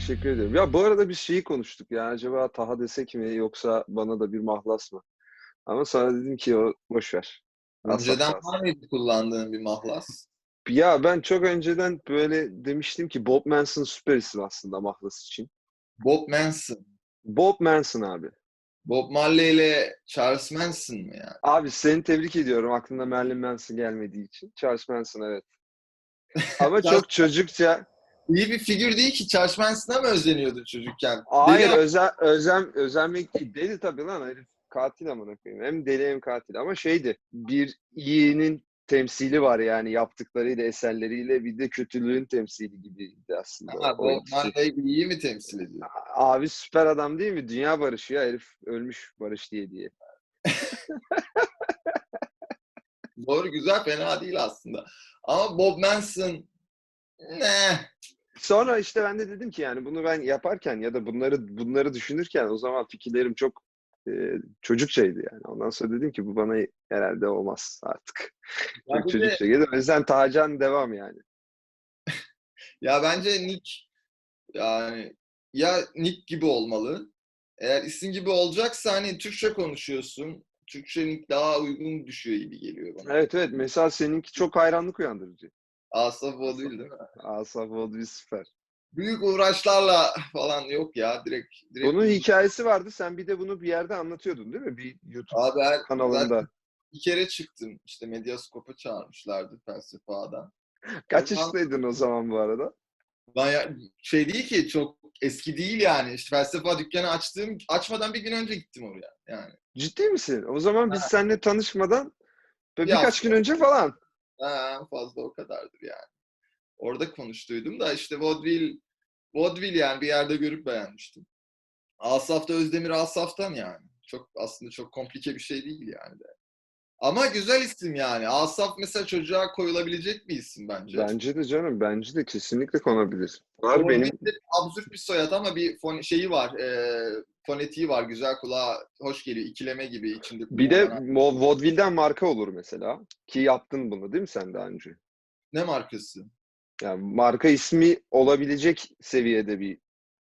Teşekkür ederim. Ya bu arada bir şeyi konuştuk. Yani acaba Taha desek mi yoksa bana da bir mahlas mı? Ama sonra dedim ki o boş ver. Önceden var mıydı kullandığın bir mahlas? Ya ben çok önceden böyle demiştim ki Bob Manson süper isim aslında mahlas için. Bob Manson. Bob Manson abi. Bob Marley ile Charles Manson mı yani? Abi seni tebrik ediyorum aklına Marilyn Manson gelmediği için. Charles Manson evet. Ama çok çocukça. İyi bir figür değil ki. Charles Manson'a mı özeniyordun çocukken? Hayır Deli- özen, özen, özenmek değil. Deli tabii lan herif. Katil amına koyayım. Hem deli hem katil. Ama şeydi. Bir iyinin temsili var yani yaptıklarıyla, eserleriyle bir de kötülüğün temsili gibiydi aslında. Ha, ikisi. Marley iyi mi temsil ediyor? Abi süper adam değil mi? Dünya barışı ya herif ölmüş barış diye diye. Doğru güzel fena değil aslında. Ama Bob Manson ne? Sonra işte ben de dedim ki yani bunu ben yaparken ya da bunları bunları düşünürken o zaman fikirlerim çok e, çocukçaydı yani. Ondan sonra dedim ki bu bana herhalde olmaz artık. Çok de- çocukça geldi. O yüzden Tacan devam yani. Ya bence Nick yani ya Nick gibi olmalı. Eğer isim gibi olacaksa hani Türkçe konuşuyorsun. Türkçe Nick daha uygun düşüyor gibi geliyor bana. Evet evet. Mesela seninki çok hayranlık uyandırıcı. Asaf o değil mi? Asaf Vodvi süper. Büyük uğraşlarla falan yok ya direkt. direkt Bunun hikayesi vardı. Sen bir de bunu bir yerde anlatıyordun değil mi? Bir YouTube Abi her, kanalında. bir kere çıktım. İşte Medyaskop'a çağırmışlardı felsefe A'dan. Kaç yaşındaydın o zaman bu arada? Ben ya, şey değil ki çok eski değil yani. İşte felsefe dükkanı açtığım açmadan bir gün önce gittim oraya. Yani. Ciddi misin? O zaman biz seninle tanışmadan Bir birkaç hafta. gün önce falan. Ha, en fazla o kadardır yani. Orada konuştuydum da işte vaudeville, vaudeville yani bir yerde görüp beğenmiştim. Asaf da Özdemir Asaf'tan yani. Çok aslında çok komplike bir şey değil yani de. Ama güzel isim yani. Asaf mesela çocuğa koyulabilecek bir isim bence. Bence de canım. Bence de kesinlikle konabilir. Var benim. absürt bir soyad ama bir fon şeyi var. E, fonetiği var. Güzel kulağa hoş geliyor. İkileme gibi içinde. Bir de. Mo- Vaudeville'den marka olur mesela. Ki yaptın bunu değil mi sen daha önce? Ne markası? Yani marka ismi olabilecek seviyede bir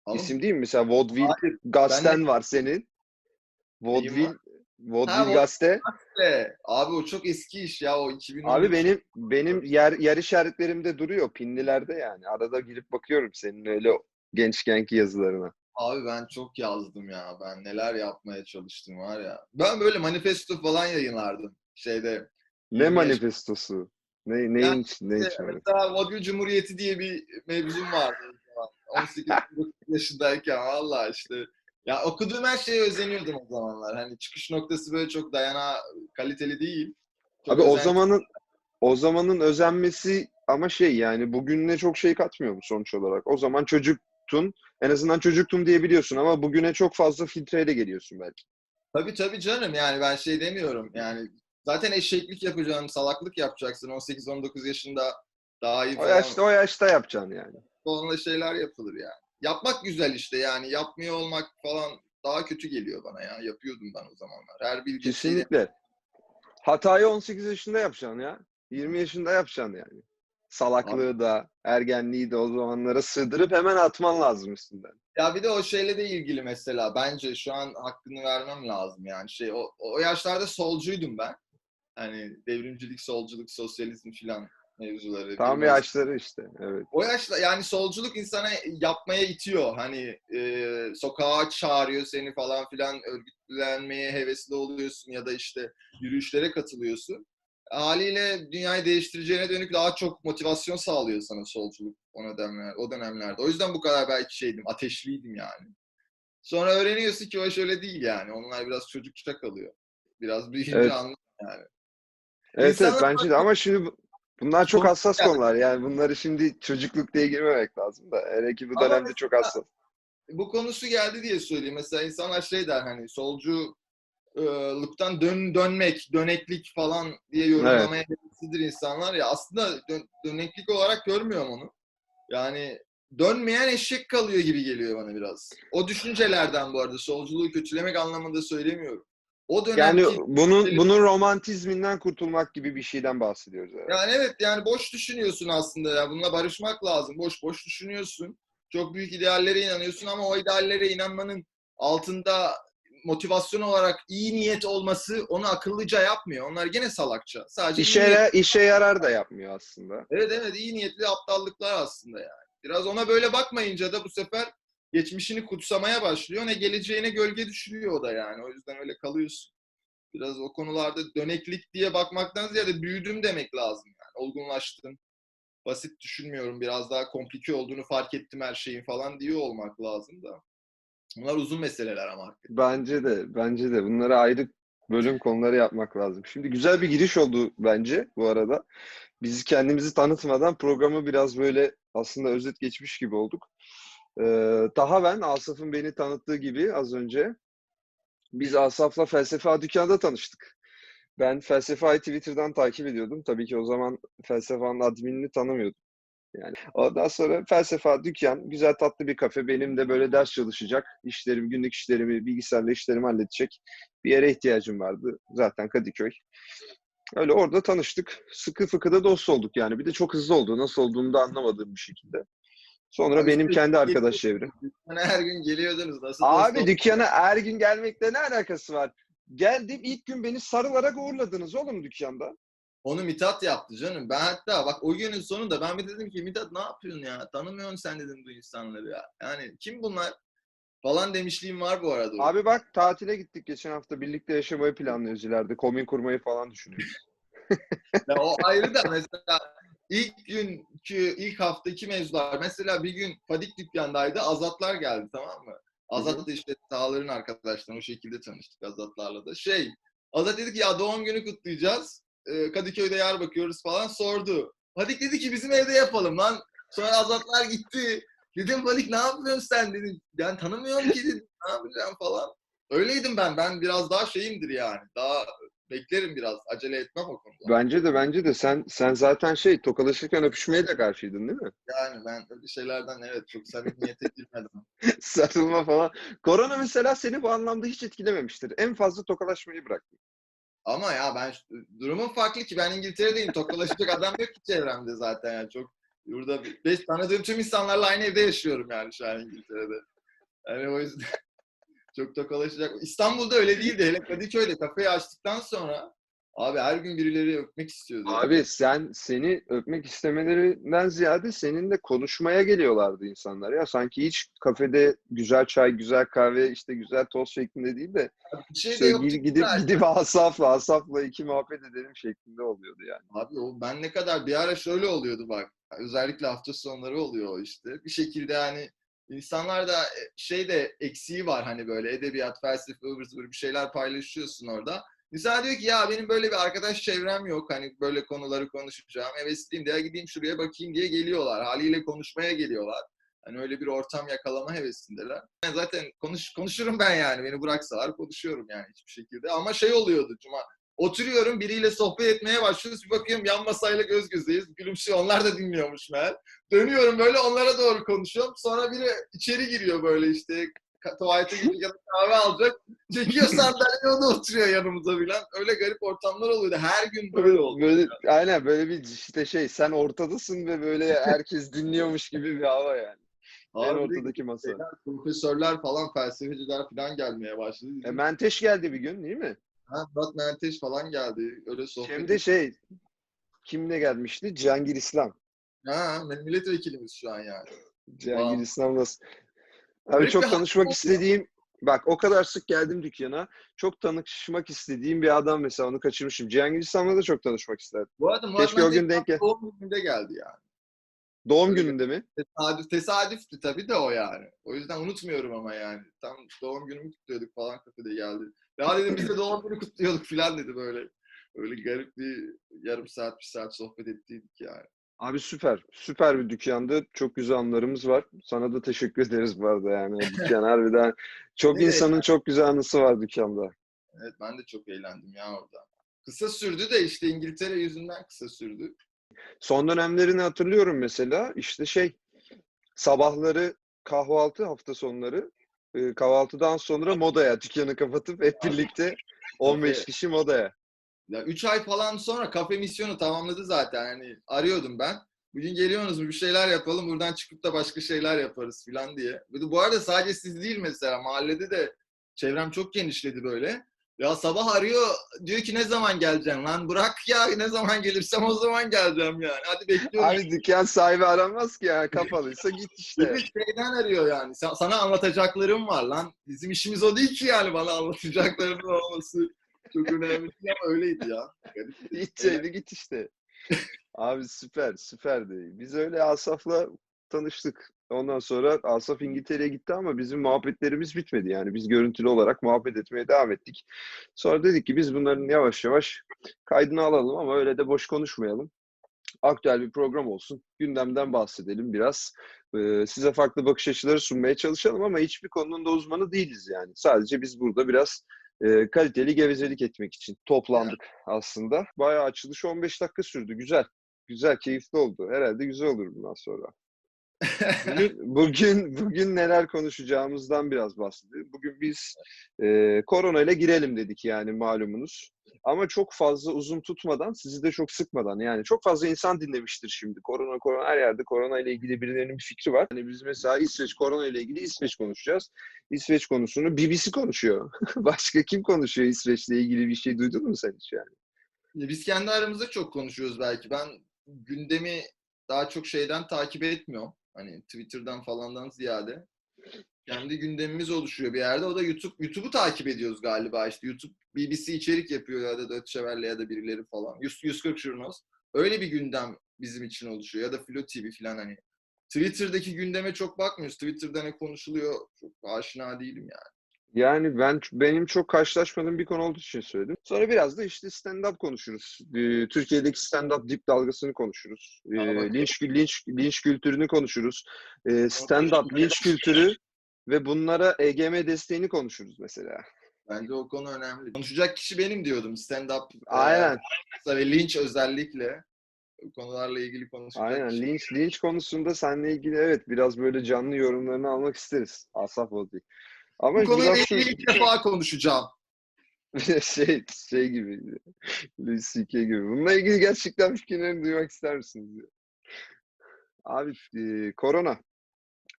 Ama isim değil mi? Mesela Vaudeville Hayır, Gazete'n var senin. Vaudeville? Vaudeville Gazete. be, abi o çok eski iş ya o 2010. Abi benim benim yer yer işaretlerimde duruyor pinlilerde yani. Arada girip bakıyorum senin öyle gençkenki yazılarına. Abi ben çok yazdım ya. Ben neler yapmaya çalıştım var ya. Ben böyle manifesto falan yayınlardım. Şeyde. Ne 25 manifestosu? Ne neyin Yani için ne için? Mesela Vaudeville Cumhuriyeti diye bir mevzum vardı. o zaman. 18 yaşındayken valla işte. Ya okuduğum her şeye özeniyordum o zamanlar. Hani çıkış noktası böyle çok dayana kaliteli değil. Çok Abi o özen- zamanın o zamanın özenmesi ama şey yani bugüne çok şey katmıyor mu sonuç olarak? O zaman çocuktun. En azından çocuktum diyebiliyorsun ama bugüne çok fazla filtreyle geliyorsun belki. Tabii tabii canım yani ben şey demiyorum yani zaten eşeklik yapacaksın, salaklık yapacaksın 18-19 yaşında daha iyi O falan. yaşta o yaşta yapacaksın yani. Sonra şeyler yapılır yani. Yapmak güzel işte yani yapmıyor olmak falan daha kötü geliyor bana ya. Yapıyordum ben o zamanlar. Her şeyi Kesinlikle. Hatayı 18 yaşında yapacaksın ya. 20 yaşında yapacaksın yani. Salaklığı da, ergenliği de o zamanlara sığdırıp hemen atman lazım üstünden. Ya bir de o şeyle de ilgili mesela bence şu an hakkını vermem lazım yani şey o, o yaşlarda solcuydum ben. Hani devrimcilik, solculuk, sosyalizm filan mevzuları. Tam bilmem- yaşları işte. Evet. O yaşta yani solculuk insana yapmaya itiyor. Hani e, sokağa çağırıyor seni falan filan örgütlenmeye hevesli oluyorsun ya da işte yürüyüşlere katılıyorsun. Haliyle dünyayı değiştireceğine dönük daha çok motivasyon sağlıyor sana solculuk o dönemler, o dönemlerde. O yüzden bu kadar belki şeydim, ateşliydim yani. Sonra öğreniyorsun ki o iş öyle değil yani. Onlar biraz çocukça kalıyor. Biraz büyüyünce Evet. anlıyor yani. Evet, evet bence de ama şimdi bu- bunlar çok hassas konular. Yani bunları şimdi çocukluk diye girmemek lazım da. Hele ki bu Ama dönemde çok mesela- hassas. bu konusu geldi diye söyleyeyim. Mesela insanlar şey der hani solcu lıktan dön, dönmek, döneklik falan diye yorumlamaya heveslidir insanlar ya. Aslında dön- döneklik olarak görmüyorum onu. Yani dönmeyen eşek kalıyor gibi geliyor bana biraz. O düşüncelerden bu arada solculuğu kötülemek anlamında söylemiyorum. O Yani dönemki bunun bunun romantizminden kurtulmak gibi bir şeyden bahsediyoruz herhalde. Yani evet yani boş düşünüyorsun aslında ya. Bununla barışmak lazım. Boş boş düşünüyorsun. çok büyük ideallere inanıyorsun ama o ideallere inanmanın altında motivasyon olarak iyi niyet olması onu akıllıca yapmıyor. Onlar gene salakça. Sadece İşe, niyet- işe yarar da yapmıyor aslında. Evet evet iyi niyetli aptallıklar aslında yani. Biraz ona böyle bakmayınca da bu sefer geçmişini kutsamaya başlıyor. Ne geleceğine gölge düşürüyor o da yani. O yüzden öyle kalıyorsun. Biraz o konularda döneklik diye bakmaktan ziyade büyüdüm demek lazım yani. Olgunlaştım. Basit düşünmüyorum. Biraz daha komplike olduğunu fark ettim her şeyin falan diyor olmak lazım da. Bunlar uzun meseleler ama. Bence de, bence de. Bunları ayrı bölüm konuları yapmak lazım. Şimdi güzel bir giriş oldu bence bu arada. Biz kendimizi tanıtmadan programı biraz böyle aslında özet geçmiş gibi olduk. Ee, daha ben Asaf'ın beni tanıttığı gibi az önce biz Asaf'la Felsefe A Dükkan'da tanıştık. Ben Felsefe A'yı Twitter'dan takip ediyordum. Tabii ki o zaman Felsefe A'nın adminini tanımıyordum. Yani ondan sonra Felsefe A Dükkan, güzel tatlı bir kafe. Benim de böyle ders çalışacak, işlerim, günlük işlerimi, bilgisayarla işlerimi halledecek bir yere ihtiyacım vardı. Zaten Kadıköy. Öyle orada tanıştık. Sıkı fıkı da dost olduk yani. Bir de çok hızlı oldu. Nasıl olduğunu da anlamadığım bir şekilde. Sonra Abi benim kendi arkadaş çevrem. Hani her gün geliyordunuz. Nasıl Abi dost dükkana her gün gelmekle ne alakası var? Geldim ilk gün beni sarılarak uğurladınız oğlum dükkanda. Onu Mithat yaptı canım. Ben hatta bak o günün sonunda ben bir dedim ki Mithat ne yapıyorsun ya? Tanımıyorsun sen dedim bu insanları ya. Yani kim bunlar? Falan demişliğim var bu arada. Abi bak tatile gittik geçen hafta. Birlikte yaşamayı planlıyoruz ileride. Komün kurmayı falan düşünüyoruz. Ya o ayrı da mesela ilk günkü ilk haftaki mevzular mesela bir gün Fadik dükkandaydı Azatlar geldi tamam mı? Azat da işte sağların arkadaşlar o şekilde tanıştık Azatlarla da. Şey Azat dedi ki ya doğum günü kutlayacağız. Ee, Kadıköy'de yer bakıyoruz falan sordu. Fadik dedi ki bizim evde yapalım lan. Sonra Azatlar gitti. Dedim Fadik ne yapıyorsun sen dedim. Ben tanımıyorum ki dedim. Ne yapacağım falan. Öyleydim ben. Ben biraz daha şeyimdir yani. Daha beklerim biraz. Acele etmem o konuda. Bence de bence de sen sen zaten şey tokalaşırken öpüşmeye de karşıydın değil mi? Yani ben öyle şeylerden evet çok samimiyete girmedim. Sarılma falan. Korona mesela seni bu anlamda hiç etkilememiştir. En fazla tokalaşmayı bıraktın. Ama ya ben durumum farklı ki ben İngiltere'deyim. Tokalaşacak adam yok ki çevremde zaten yani çok burada beş tanıdığım tüm insanlarla aynı evde yaşıyorum yani şu an İngiltere'de. Yani o yüzden çok tokalaşacak. İstanbul'da öyle değildi. Hele Kadıköy'de kafeyi açtıktan sonra abi her gün birileri öpmek istiyordu. Abi sen seni öpmek istemelerinden ziyade seninle konuşmaya geliyorlardı insanlar ya. Sanki hiç kafede güzel çay, güzel kahve, işte güzel toz şeklinde değil de bir şey de gidip gidip, gidip Asaf'la, Asaf'la iki muhabbet edelim şeklinde oluyordu yani. Abi o ben ne kadar bir ara şöyle oluyordu bak. Özellikle hafta sonları oluyor işte. Bir şekilde yani insanlar da e, şey de eksiği var hani böyle edebiyat, felsefe, ıvır zıvır bir şeyler paylaşıyorsun orada. İnsan diyor ki ya benim böyle bir arkadaş çevrem yok. Hani böyle konuları konuşacağım. Hevesliyim diye gideyim şuraya bakayım diye geliyorlar. Haliyle konuşmaya geliyorlar. Hani öyle bir ortam yakalama hevesindeler. Ben zaten konuş, konuşurum ben yani. Beni bıraksalar konuşuyorum yani hiçbir şekilde. Ama şey oluyordu Cuma. Oturuyorum biriyle sohbet etmeye başlıyoruz. Bir bakıyorum yan masayla göz gözeyiz. Gülümsüyor. Onlar da dinliyormuş meğer. Dönüyorum böyle onlara doğru konuşuyorum. Sonra biri içeri giriyor böyle işte tuvalete ya da kahve alacak. Çekiyor sandalyeye o da oturuyor yanımıza filan. Öyle garip ortamlar oluyordu. Her gün böyle oldu. Böyle, aynen böyle bir işte şey sen ortadasın ve böyle herkes dinliyormuş gibi bir hava yani. Abi ortadaki masa. şeyler, profesörler falan, felsefeciler falan gelmeye başladı. E, Menteş geldi bir gün değil mi? Ha, Murat Menteş falan geldi. Öyle sohbet. Hem de şey kimle gelmişti? Cihangir İslam. Ha, milletvekilimiz şu an yani. Cihangir Wow. İslam nasıl? Abi çok tanışmak istediğim bak o kadar sık geldim dükkana. Çok tanışmak istediğim bir adam mesela onu kaçırmışım. Cihangir İslam'la da çok tanışmak isterdim. Bu arada Murat Keşke o gün denk gel. doğum gününde geldi yani. Doğum Öyle. gününde mi? Tesadüf, tesadüfti tabii de o yani. O yüzden unutmuyorum ama yani. Tam doğum günümü kutluyorduk falan kafede geldi. Ya dedim biz de doğum günü kutluyorduk falan dedi böyle. Öyle garip bir yarım saat, bir saat sohbet ettiydik yani. Abi süper. Süper bir dükkandı. Çok güzel anılarımız var. Sana da teşekkür ederiz bu arada yani. Dükkan harbiden çok Ne insanın çok güzel anısı var dükkanda. Evet ben de çok eğlendim ya orada. Kısa sürdü de işte İngiltere yüzünden kısa sürdü. Son dönemlerini hatırlıyorum mesela. İşte şey sabahları kahvaltı hafta sonları kahvaltıdan sonra modaya dükkanı kapatıp hep birlikte 15 Tabii. kişi modaya. Ya 3 ay falan sonra kafe misyonu tamamladı zaten. Yani arıyordum ben. Bugün geliyorsunuz mu bir şeyler yapalım buradan çıkıp da başka şeyler yaparız falan diye. Bu arada sadece siz değil mesela mahallede de çevrem çok genişledi böyle. Ya sabah arıyor diyor ki ne zaman geleceksin lan bırak ya ne zaman gelirsem o zaman geleceğim yani. Hadi bekliyorum. Abi dükkan sahibi aranmaz ki ya kapalıysa git işte. Bir şeyden arıyor yani. Sa- Sana anlatacaklarım var lan. Bizim işimiz o değil ki yani bana anlatacaklarım olması. Çok önemli değil ama öyleydi ya. Gideceğini git işte. Abi süper, süperdi. Biz öyle Asaf'la tanıştık. Ondan sonra Asaf İngiltere'ye gitti ama bizim muhabbetlerimiz bitmedi. Yani biz görüntülü olarak muhabbet etmeye devam ettik. Sonra dedik ki biz bunların yavaş yavaş kaydını alalım ama öyle de boş konuşmayalım. Aktüel bir program olsun. Gündemden bahsedelim biraz. Ee, size farklı bakış açıları sunmaya çalışalım ama hiçbir konunun da uzmanı değiliz yani. Sadece biz burada biraz e, kaliteli gevezelik etmek için toplandık aslında. Bayağı açılış 15 dakika sürdü. Güzel. Güzel, keyifli oldu. Herhalde güzel olur bundan sonra. Bugün, bugün, neler konuşacağımızdan biraz bahsedelim. Bugün biz e, korona ile girelim dedik yani malumunuz. Ama çok fazla uzun tutmadan, sizi de çok sıkmadan. Yani çok fazla insan dinlemiştir şimdi. Korona, korona her yerde korona ile ilgili birilerinin bir fikri var. Hani biz mesela İsveç korona ile ilgili İsveç konuşacağız. İsveç konusunu BBC konuşuyor. Başka kim konuşuyor İsveç'le ilgili bir şey duydun mu sen hiç yani? Ya Biz kendi aramızda çok konuşuyoruz belki. Ben gündemi daha çok şeyden takip etmiyorum. Hani Twitter'dan falandan ziyade. Kendi gündemimiz oluşuyor bir yerde. O da YouTube. YouTube'u takip ediyoruz galiba işte. YouTube BBC içerik yapıyor ya da Deutsche Welle ya da birileri falan. 100, 140 Journos. Öyle bir gündem bizim için oluşuyor. Ya da Flo TV falan hani. Twitter'daki gündeme çok bakmıyoruz. Twitter'da ne konuşuluyor çok aşina değilim yani. Yani ben benim çok karşılaşmadığım bir konu olduğu için söyledim. Sonra biraz da işte stand-up konuşuruz. Ee, Türkiye'deki stand-up dip dalgasını konuşuruz. Ee, linç linç linç kültürünü konuşuruz. Ee, stand-up linç kültürü ve bunlara EGM desteğini konuşuruz mesela. Bence o konu önemli. Konuşacak kişi benim diyordum. Stand-up Aynen. e, ve linç özellikle konularla ilgili konuşacak Aynen. kişi. Linç linç konusunda seninle ilgili evet biraz böyle canlı yorumlarını almak isteriz. Asaf Ozi. Ama Bu konuyla ilgili ilk defa konuşacağım. şey şey gibi. Louis C.K. gibi. Bununla ilgili gerçekten fikirlerini duymak ister misiniz? Abi e, korona.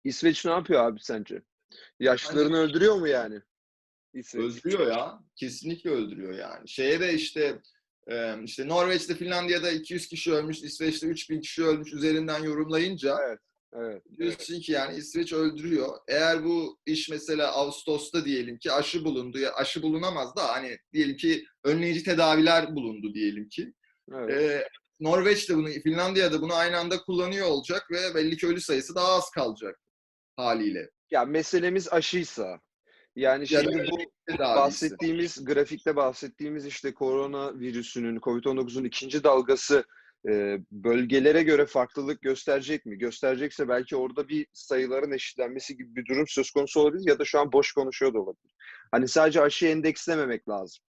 İsveç ne yapıyor abi sence? Yaşlılarını öldürüyor mu yani? İsveç. Öldürüyor ya. Kesinlikle öldürüyor yani. Şeye de işte e, işte Norveç'te, Finlandiya'da 200 kişi ölmüş, İsveç'te 3000 kişi ölmüş üzerinden yorumlayınca Evet. Diyorsun ki yani İsveç öldürüyor. Eğer bu iş mesela Ağustos'ta diyelim ki aşı bulundu ya aşı bulunamaz da hani diyelim ki önleyici tedaviler bulundu diyelim ki. evet. Ee, Norveç de bunu, Finlandiya da bunu aynı anda kullanıyor olacak ve belli ki ölü sayısı daha az kalacak haliyle. Ya meselemiz aşıysa yani Ya şimdi bu Tedavisi. bahsettiğimiz grafikte bahsettiğimiz işte korona virüsünün COVID-19'un ikinci dalgası e, bölgelere göre farklılık gösterecek mi? Gösterecekse belki orada bir sayıların eşitlenmesi gibi bir durum söz konusu olabilir ya da şu an boş konuşuyor da olabilir. Hani sadece aşı endekslememek lazım.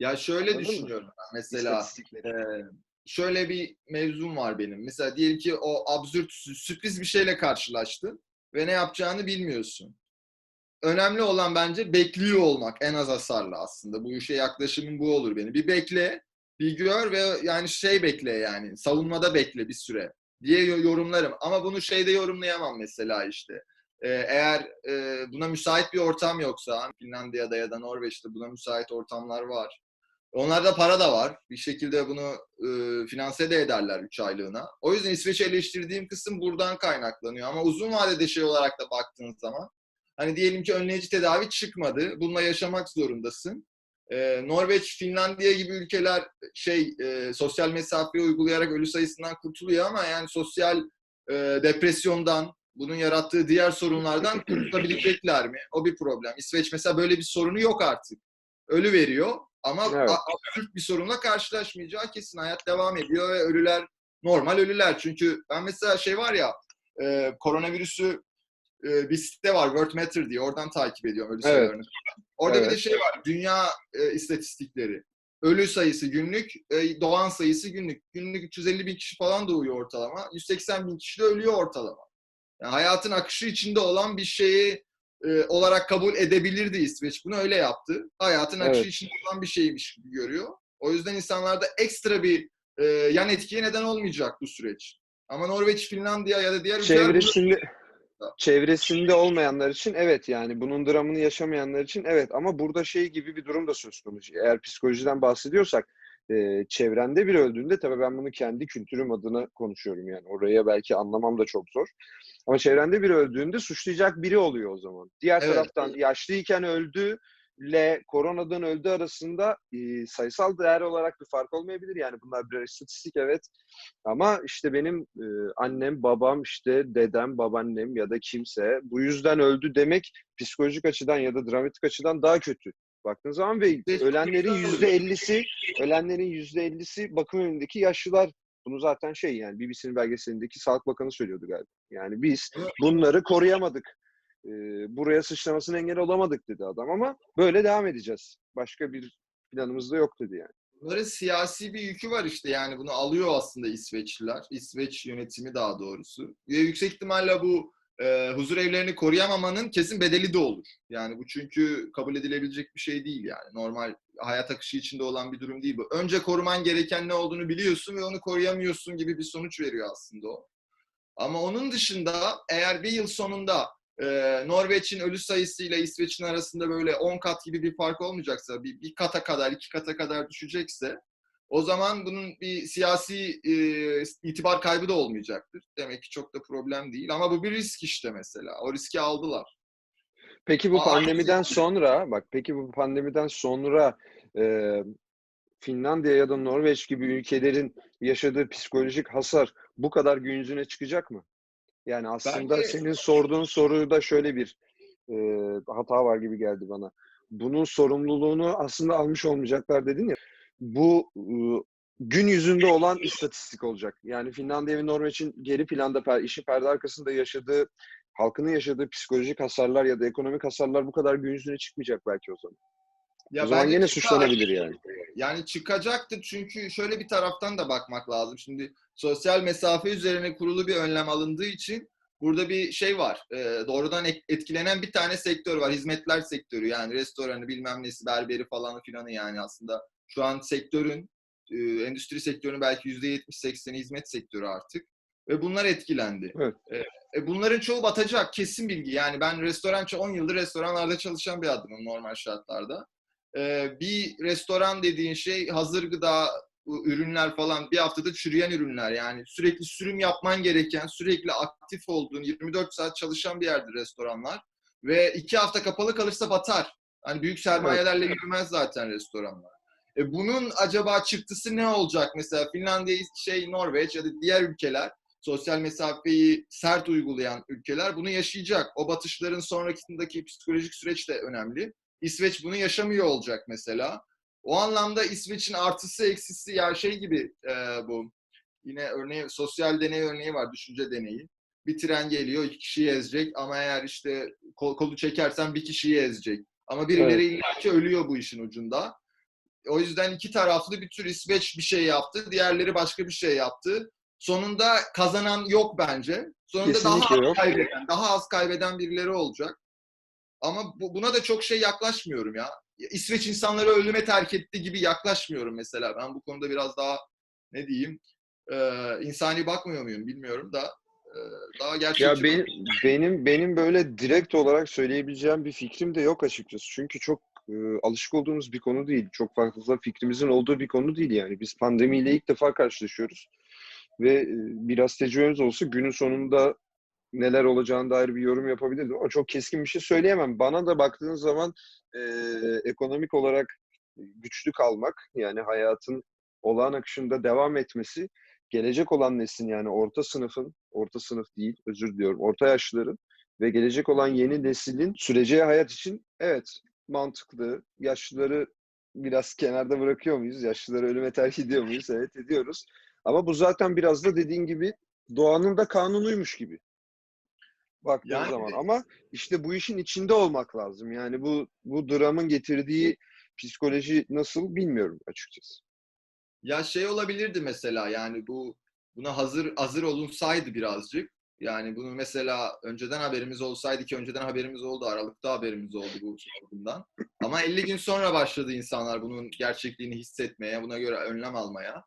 Ya şöyle Anladın mı? düşünüyorum ben mesela. E, şöyle bir mevzum var benim. Mesela diyelim ki o absürt, sü- sürpriz bir şeyle karşılaştın ve ne yapacağını bilmiyorsun. Önemli olan bence bekliyor olmak en az hasarlı aslında. Bu işe yaklaşımım bu olur benim. Bir bekle, bir gör ve yani şey bekle yani savunmada bekle bir süre diye yo- yorumlarım. Ama bunu şeyde yorumlayamam mesela işte. Ee, eğer e, buna müsait bir ortam yoksa Finlandiya'da ya da Norveç'te buna müsait ortamlar var. Onlarda para da var. Bir şekilde bunu e, finanse de ederler 3 aylığına. O yüzden İsveç'i eleştirdiğim kısım buradan kaynaklanıyor. Ama uzun vadede şey olarak da baktığın zaman hani diyelim ki önleyici tedavi çıkmadı. Bununla yaşamak zorundasın. Ee, Norveç, Finlandiya gibi ülkeler şey e, sosyal mesafeyi uygulayarak ölü sayısından kurtuluyor ama yani sosyal e, depresyondan, bunun yarattığı diğer sorunlardan kurtulabilecekler mi? O bir problem. İsveç mesela böyle bir sorunu yok artık. Ölü veriyor ama Evet. absürt bir sorunla karşılaşmayacağı kesin. Hayat devam ediyor ve ölüler normal ölüler. Çünkü ben mesela şey var ya e, koronavirüsü e, bir site var World Matter diye oradan takip ediyorum ölü Evet. sayılarını. Orada bir Evet. de şey var dünya e, istatistikleri. Ölü sayısı günlük, e, doğan sayısı günlük. Günlük 350 bin kişi falan doğuyor ortalama. 180 bin kişi de ölüyor ortalama. Yani hayatın akışı içinde olan bir şeyi e, olarak kabul edebilirdi İsveç. Bunu öyle yaptı. Hayatın akışı Evet. içinde olan bir şeymiş gibi görüyor. O yüzden insanlarda ekstra bir e, yan etkiye neden olmayacak bu süreç. Ama Norveç, Finlandiya ya da diğer ülkeler Çevresinde çevresinde olmayanlar için evet yani bunun dramını yaşamayanlar için evet ama burada şey gibi bir durum da söz konusu. Eğer psikolojiden bahsediyorsak e, çevrende biri öldüğünde tabii ben bunu kendi kültürüm adına konuşuyorum yani oraya belki anlamam da çok zor. Ama çevrende biri öldüğünde suçlayacak biri oluyor o zaman. Diğer Evet. taraftan yaşlıyken öldü ile koronadan öldü arasında e, sayısal değer olarak bir fark olmayabilir. Yani bunlar birer istatistik evet. Ama işte benim e, annem, babam, işte dedem, babaannem ya da kimse bu yüzden öldü demek psikolojik açıdan ya da dramatik açıdan daha kötü. Baktığın zaman ve ölenlerin yüzde ellisi, ölenlerin yüzde ellisi bakım evindeki yaşlılar. Bunu zaten şey yani BBC'nin belgeselindeki Sağlık Bakanı söylüyordu galiba. Yani biz bunları koruyamadık. E, buraya sıçramasına engel olamadık dedi adam ama böyle devam edeceğiz. Başka bir planımız da yok dedi yani. Bunların siyasi bir yükü var işte yani bunu alıyor aslında İsveçliler. İsveç yönetimi daha doğrusu. Ve yüksek ihtimalle bu e, huzur evlerini koruyamamanın kesin bedeli de olur. Yani bu çünkü kabul edilebilecek bir şey değil yani. Normal hayat akışı içinde olan bir durum değil bu. Önce koruman gereken ne olduğunu biliyorsun ve onu koruyamıyorsun gibi bir sonuç veriyor aslında o. Ama onun dışında eğer bir yıl sonunda e, Norveç'in ölü sayısıyla İsveç'in arasında böyle 10 kat gibi bir fark olmayacaksa, bir, bir kata kadar, iki kata kadar düşecekse o zaman bunun bir siyasi e, itibar kaybı da olmayacaktır. Demek ki çok da problem değil. Ama bu bir risk işte mesela. O riski aldılar. Peki bu Aa, pandemiden sonra, bak peki bu pandemiden sonra e, Finlandiya ya da Norveç gibi ülkelerin yaşadığı psikolojik hasar bu kadar gün yüzüne çıkacak mı? Yani aslında Bence- senin sorduğun soruda şöyle bir e, hata var gibi geldi bana. Bunun sorumluluğunu aslında almış olmayacaklar dedin ya. Bu e, gün yüzünde olan istatistik olacak. Yani Finlandiya ve Norveç'in geri planda işin perde arkasında yaşadığı halkının yaşadığı psikolojik hasarlar ya da ekonomik hasarlar bu kadar gün yüzüne çıkmayacak belki o zaman. Ya o zaman yine suçlanabilir yani. Yani çıkacaktır çünkü şöyle bir taraftan da bakmak lazım. Şimdi sosyal mesafe üzerine kurulu bir önlem alındığı için burada bir şey var. Ee, doğrudan etkilenen bir tane sektör var. Hizmetler sektörü yani restoranı bilmem nesi berberi falan filanı yani aslında şu an sektörün e, endüstri sektörünün belki %70-80'i hizmet sektörü artık. Ve bunlar etkilendi. Evet. E, bunların çoğu batacak kesin bilgi. Yani ben restoran 10 yıldır restoranlarda çalışan bir adamım normal şartlarda. Ee, bir restoran dediğin şey hazır gıda ürünler falan bir haftada çürüyen ürünler yani sürekli sürüm yapman gereken sürekli aktif olduğun 24 saat çalışan bir yerdir restoranlar ve iki hafta kapalı kalırsa batar. Hani büyük sermayelerle yürümez zaten restoranlar. E bunun acaba çıktısı ne olacak? Mesela Finlandiya, şey Norveç ya da diğer ülkeler sosyal mesafeyi sert uygulayan ülkeler bunu yaşayacak. O batışların sonrakindeki psikolojik süreç de önemli. İsveç bunu yaşamıyor olacak mesela. O anlamda İsveç'in artısı eksisi ya şey gibi e, bu yine örneği sosyal deney örneği var düşünce deneyi. Bir tren geliyor iki kişiyi ezecek ama eğer işte kol, kolu çekersen bir kişiyi ezecek. Ama birileri Evet. illaki ölüyor bu işin ucunda. O yüzden iki taraflı bir tür İsveç bir şey yaptı. Diğerleri başka bir şey yaptı. Sonunda kazanan yok bence. Sonunda daha Kesinlikle az yok. kaybeden, daha az kaybeden birileri olacak. Ama bu, buna da çok şey yaklaşmıyorum ya. İsveç insanları ölüme terk etti gibi yaklaşmıyorum mesela. Ben bu konuda biraz daha ne diyeyim e, insani bakmıyor muyum bilmiyorum da e, daha gerçekçi. Ya benim, benim benim böyle direkt olarak söyleyebileceğim bir fikrim de yok açıkçası. Çünkü çok e, alışık olduğumuz bir konu değil. Çok fazla fikrimizin olduğu bir konu değil yani. Biz pandemiyle ilk defa karşılaşıyoruz. Ve e, biraz tecrübemiz olsa günün sonunda neler olacağına dair bir yorum yapabilirdim. Ama çok keskin bir şey söyleyemem. Bana da baktığın zaman e, ekonomik olarak güçlü kalmak yani hayatın olağan akışında devam etmesi gelecek olan neslin yani orta sınıfın, orta sınıf değil özür diliyorum, orta yaşlıların ve gelecek olan yeni neslin süreceği hayat için evet mantıklı. Yaşlıları biraz kenarda bırakıyor muyuz? Yaşlıları ölüme terk ediyor muyuz? Evet ediyoruz. Ama bu zaten biraz da dediğin gibi doğanın da kanunuymuş gibi. Baktığın Yani- zaman ama işte bu işin içinde olmak lazım. Yani bu bu dramın getirdiği psikoloji nasıl bilmiyorum açıkçası. Ya şey olabilirdi mesela yani bu buna hazır hazır olunsaydı birazcık. Yani bunu mesela önceden haberimiz olsaydı ki önceden haberimiz oldu. Aralıkta haberimiz oldu bu salgından. Ama 50 gün sonra başladı insanlar bunun gerçekliğini hissetmeye, buna göre önlem almaya.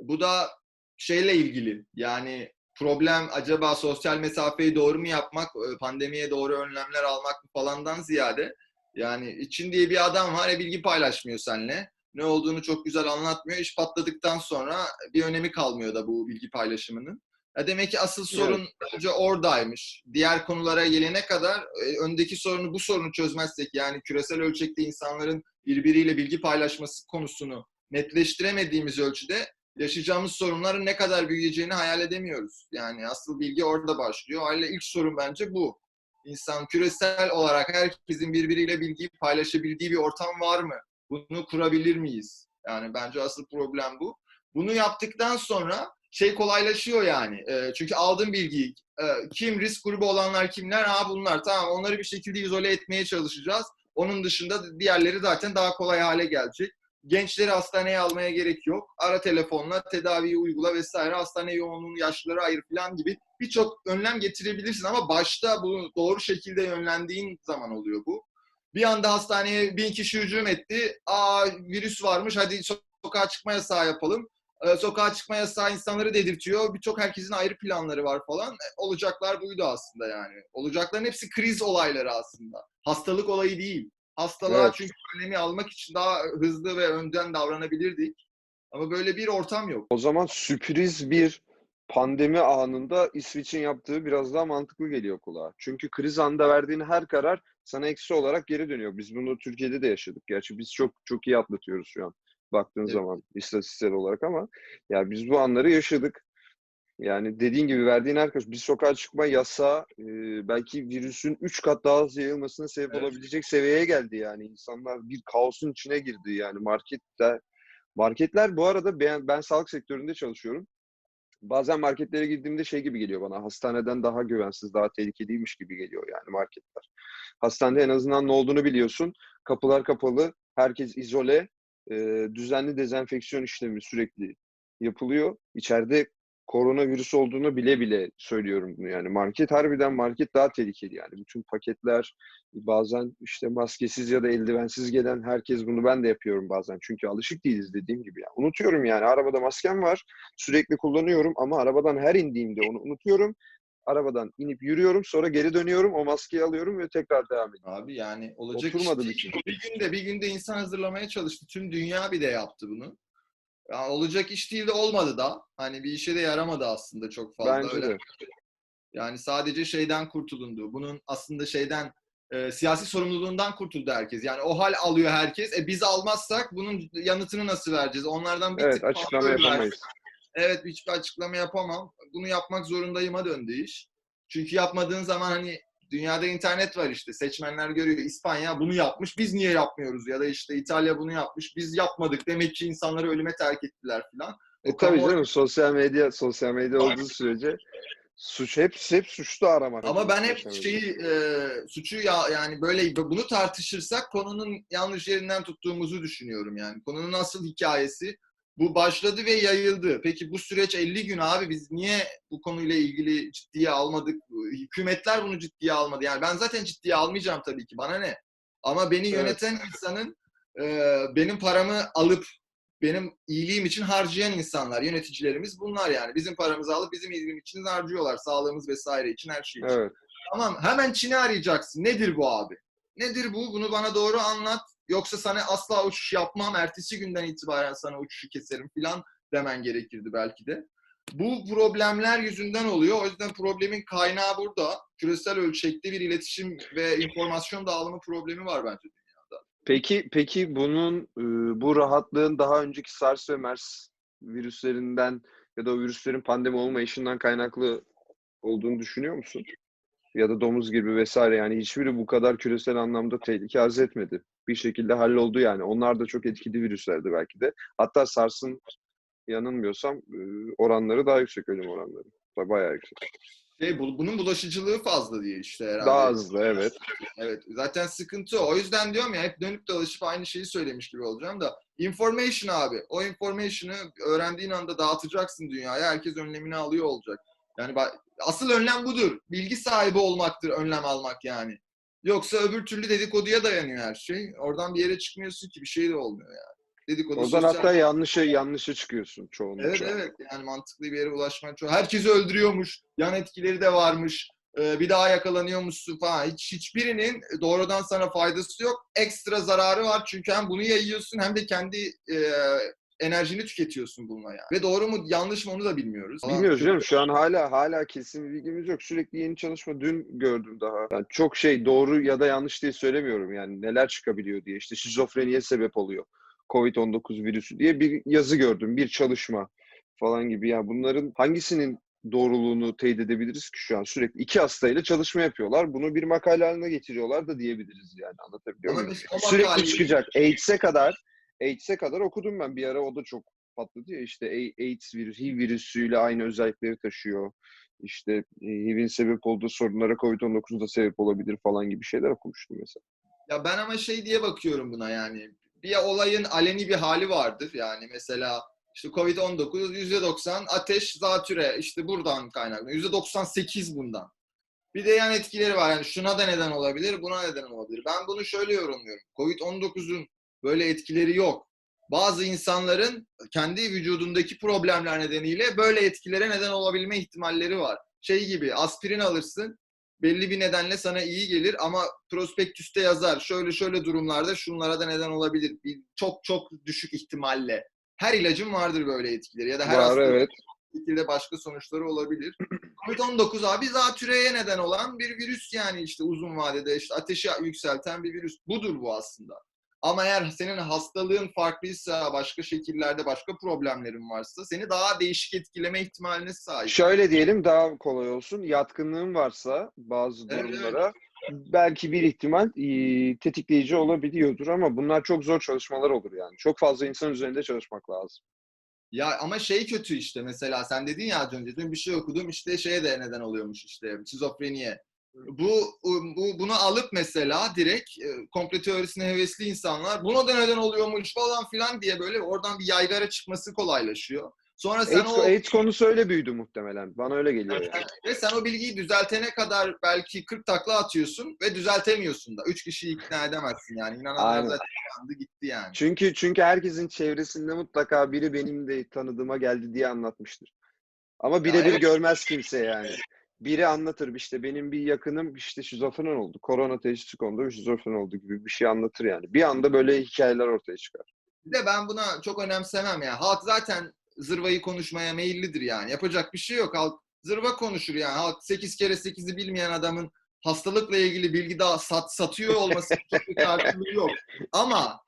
Bu da şeyle ilgili yani problem acaba sosyal mesafeyi doğru mu yapmak, e, pandemiye doğru önlemler almak falandan ziyade yani için diye bir adam var ya bilgi paylaşmıyor seninle. Ne olduğunu çok güzel anlatmıyor. İş patladıktan sonra bir önemi kalmıyor da bu bilgi paylaşımının. Ya demek ki asıl sorun bence oradaymış. Diğer konulara gelene kadar e, öndeki sorunu bu sorunu çözmezsek yani küresel ölçekte insanların birbiriyle bilgi paylaşması konusunu netleştiremediğimiz ölçüde yaşayacağımız sorunların ne kadar büyüyeceğini hayal edemiyoruz. Yani asıl bilgi orada başlıyor. Haliyle ilk sorun bence bu. İnsan küresel olarak herkesin birbiriyle bilgiyi paylaşabildiği bir ortam var mı? Bunu kurabilir miyiz? Yani bence asıl problem bu. Bunu yaptıktan sonra şey kolaylaşıyor yani. E, çünkü aldığın bilgiyi e, kim risk grubu olanlar kimler? Ha bunlar tamam onları bir şekilde izole etmeye çalışacağız. Onun dışında diğerleri zaten daha kolay hale gelecek. Gençleri hastaneye almaya gerek yok. Ara telefonla tedaviyi uygula vesaire. Hastane yoğunluğunu yaşlılara ayır falan gibi birçok önlem getirebilirsin ama başta bu doğru şekilde yönlendiğin zaman oluyor bu. Bir anda hastaneye bin kişi hücum etti. Aa virüs varmış hadi sokağa çıkma yasağı yapalım. Ee, sokağa çıkma yasağı insanları dedirtiyor. Birçok herkesin ayrı planları var falan. E, olacaklar buydu aslında yani. Olacakların hepsi kriz olayları aslında. Hastalık olayı değil. Hastalığa Evet. çünkü önlemi almak için daha hızlı ve önden davranabilirdik. Ama böyle bir ortam yok. O zaman sürpriz bir pandemi anında İsveç'in yaptığı biraz daha mantıklı geliyor kulağa. Çünkü kriz anında verdiğin her karar sana eksi olarak geri dönüyor. Biz bunu Türkiye'de de yaşadık. Gerçi biz çok çok iyi atlatıyoruz şu an baktığın Evet. zaman istatistiksel olarak ama ya biz bu anları yaşadık. Yani dediğin gibi verdiğin her karar, bir sokağa çıkma yasağı e, belki virüsün 3 kat daha hızlı yayılmasına sebep Evet. olabilecek seviyeye geldi yani. İnsanlar bir kaosun içine girdi yani markette. Marketler bu arada ben, ben sağlık sektöründe çalışıyorum. Bazen marketlere girdiğimde şey gibi geliyor bana. Hastaneden daha güvensiz, daha tehlikeliymiş gibi geliyor yani marketler. Hastanede en azından ne olduğunu biliyorsun. Kapılar kapalı, herkes izole, e, düzenli dezenfeksiyon işlemi sürekli yapılıyor. İçeride koronavirüs olduğunu bile bile söylüyorum bunu yani. Market harbiden market daha tehlikeli yani. Bütün paketler bazen işte maskesiz ya da eldivensiz gelen herkes bunu ben de yapıyorum bazen. Çünkü alışık değiliz dediğim gibi. Yani. Unutuyorum yani. Arabada maskem var. Sürekli kullanıyorum ama arabadan her indiğimde onu unutuyorum. Arabadan inip yürüyorum. Sonra geri dönüyorum. O maskeyi alıyorum ve tekrar devam ediyorum. Abi yani olacak Oturmadı iş bir değil. şey. Bir günde bir günde insan hazırlamaya çalıştı. Tüm dünya bir de yaptı bunu. Ya olacak iş değil de olmadı da. Hani bir işe de yaramadı aslında çok fazla. Bence Öyle de. Yani sadece şeyden kurtulundu. Bunun aslında şeyden e, siyasi sorumluluğundan kurtuldu herkes. Yani o hal alıyor herkes. E biz almazsak bunun yanıtını nasıl vereceğiz? Onlardan bir Evet açıklama versin. yapamayız. Evet hiçbir açıklama yapamam. Bunu yapmak zorundayıma döndü iş. Çünkü yapmadığın zaman hani dünyada internet var işte. Seçmenler görüyor. İspanya bunu yapmış. Biz niye yapmıyoruz? Ya da işte İtalya bunu yapmış. Biz yapmadık. Demek ki insanları ölüme terk ettiler filan. E tabii canım sosyal medya sosyal medya olduğu sürece suç hep hep suçlu aramak. Ama ben hep şeyi e, suçu ya yani böyle bunu tartışırsak konunun yanlış yerinden tuttuğumuzu düşünüyorum yani. Konunun asıl hikayesi bu başladı ve yayıldı. Peki bu süreç 50 gün abi biz niye bu konuyla ilgili ciddiye almadık? Hükümetler bunu ciddiye almadı. Yani ben zaten ciddiye almayacağım tabii ki. Bana ne? Ama beni Evet. yöneten insanın e, benim paramı alıp benim iyiliğim için harcayan insanlar, yöneticilerimiz bunlar yani. Bizim paramızı alıp bizim iyiliğimiz için harcıyorlar. Sağlığımız vesaire için, her şey için. Evet. Tamam hemen Çin'i arayacaksın. Nedir bu abi? Nedir bu? Bunu bana doğru anlat. Yoksa sana asla uçuş yapmam. Ertesi günden itibaren sana uçuşu keserim falan demen gerekirdi belki de. Bu problemler yüzünden oluyor. O yüzden problemin kaynağı burada. Küresel ölçekte bir iletişim ve informasyon dağılımı problemi var bence. Peki peki bunun e, bu rahatlığın daha önceki SARS ve MERS virüslerinden ya da o virüslerin pandemi olmayışından kaynaklı olduğunu düşünüyor musun? Ya da domuz gibi vesaire yani hiçbiri bu kadar küresel anlamda tehlike arz etmedi. Bir şekilde halloldu yani. Onlar da çok etkili virüslerdi belki de. Hatta SARS'ın yanılmıyorsam oranları daha yüksek ölüm oranları. Bayağı yüksek. Şey, bu- bunun bulaşıcılığı fazla diye işte herhalde. Daha hızlı evet. Evet. Zaten sıkıntı o. O yüzden diyorum ya hep dönüp dolaşıp aynı şeyi söylemiş gibi olacağım da. Information abi. O information'ı öğrendiğin anda dağıtacaksın dünyaya. Herkes önlemini alıyor olacak. Yani asıl önlem budur. Bilgi sahibi olmaktır önlem almak yani. Yoksa öbür türlü dedikoduya dayanıyor her şey. Oradan bir yere çıkmıyorsun ki bir şey de olmuyor yani. Dedikodu Oradan sosyal hatta yanlışa yanlışa çıkıyorsun çoğunlukla. Evet evet yani mantıklı bir yere ulaşmak çok. Herkesi öldürüyormuş. Yan etkileri de varmış. Ee, bir daha yakalanıyormuşsun falan. Hiç hiçbirinin doğrudan sana faydası yok. Ekstra zararı var çünkü hem bunu yayıyorsun hem de kendi e, enerjini tüketiyorsun bununla yani. Ve doğru mu yanlış mı onu da bilmiyoruz. Bilmiyoruz canım. Şu an hala hala kesin bir bilgimiz yok. Sürekli yeni çalışma dün gördüm daha. Yani çok şey doğru ya da yanlış diye söylemiyorum. Yani neler çıkabiliyor diye. İşte şizofreniye sebep oluyor. Covid-19 virüsü diye bir yazı gördüm. Bir çalışma falan gibi. Yani bunların hangisinin doğruluğunu teyit edebiliriz ki şu an? Sürekli iki hastayla çalışma yapıyorlar. Bunu bir makale haline getiriyorlar da diyebiliriz yani. Anlatabiliyor muyum? Sürekli çıkacak. AIDS'e kadar AIDS'e kadar okudum ben. Bir ara o da çok patladı ya işte AIDS virüs, HIV virüsüyle aynı özellikleri taşıyor. İşte e, HIV'in sebep olduğu sorunlara COVID-19 da sebep olabilir falan gibi şeyler okumuştum mesela. Ya ben ama şey diye bakıyorum buna yani. Bir olayın aleni bir hali vardır. Yani mesela işte Covid-19 %90 ateş, zatüre işte buradan kaynaklı. %98 bundan. Bir de yan etkileri var. Yani şuna da neden olabilir, buna neden olabilir. Ben bunu şöyle yorumluyorum. Covid-19'un böyle etkileri yok. Bazı insanların kendi vücudundaki problemler nedeniyle böyle etkilere neden olabilme ihtimalleri var. Şey gibi aspirin alırsın, belli bir nedenle sana iyi gelir ama prospektüste yazar. Şöyle şöyle durumlarda şunlara da neden olabilir. Bir, çok çok düşük ihtimalle. Her ilacın vardır böyle etkileri ya da her Var hastalığın evet. şekilde başka sonuçları olabilir. Covid-19 abi zatürreye neden olan bir virüs yani işte uzun vadede işte ateşi yükselten bir virüs. Budur bu aslında. Ama eğer senin hastalığın farklıysa, başka şekillerde başka problemlerin varsa seni daha değişik etkileme ihtimaline sahip. Şöyle diyelim daha kolay olsun. Yatkınlığın varsa bazı Evet, durumlara belki bir ihtimal e, tetikleyici olabiliyordur ama bunlar çok zor çalışmalar olur yani. Çok fazla insan üzerinde çalışmak lazım. Ya ama şey kötü işte mesela sen dedin ya az önce dün bir şey okudum işte şeye de neden oluyormuş işte şizofreniye. Bu, bu bunu alıp mesela direkt e, komplo teorisine hevesli insanlar buna da neden oluyormuş falan filan diye böyle oradan bir yaygara çıkması kolaylaşıyor. Sonra sen AIDS, o AIDS konusu öyle büyüdü muhtemelen. Bana öyle geliyor yani. ve sen o bilgiyi düzeltene kadar belki 40 takla atıyorsun ve düzeltemiyorsun da. Üç kişiyi ikna edemezsin yani. İnananlar zaten yandı gitti yani. Çünkü çünkü herkesin çevresinde mutlaka biri benim de tanıdığıma geldi diye anlatmıştır. Ama birebir evet. görmez kimse yani. Biri anlatır işte benim bir yakınım işte şizofren oldu. Korona teşhisi kondu şizofren oldu gibi bir şey anlatır yani. Bir anda böyle hikayeler ortaya çıkar. Bir de ben buna çok önemsemem ya. Halk zaten zırvayı konuşmaya meyillidir yani. Yapacak bir şey yok. Halk zırva konuşur yani. Halk 8 kere 8'i bilmeyen adamın hastalıkla ilgili bilgi daha sat, satıyor olması çok bir karşılığı yok. Ama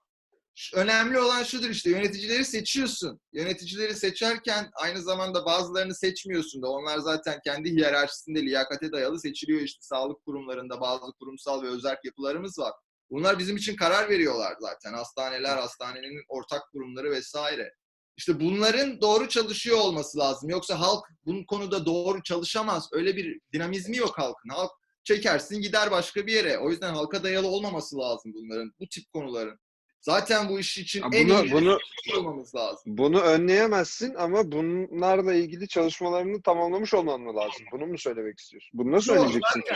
önemli olan şudur işte yöneticileri seçiyorsun. Yöneticileri seçerken aynı zamanda bazılarını seçmiyorsun da onlar zaten kendi hiyerarşisinde liyakate dayalı seçiliyor işte sağlık kurumlarında bazı kurumsal ve özerk yapılarımız var. Bunlar bizim için karar veriyorlar zaten. Hastaneler, hastanenin ortak kurumları vesaire. İşte bunların doğru çalışıyor olması lazım. Yoksa halk bu konuda doğru çalışamaz. Öyle bir dinamizmi yok halkın. Halk çekersin gider başka bir yere. O yüzden halka dayalı olmaması lazım bunların, bu tip konuların. Zaten bu iş için Ha, en bunu- iyi bunu- olmamız lazım. Bunu önleyemezsin ama bunlarla ilgili çalışmalarını tamamlamış olman mı lazım? Bunu mu söylemek istiyorsun? Bunu nasıl Yok, önleyeceksin ki?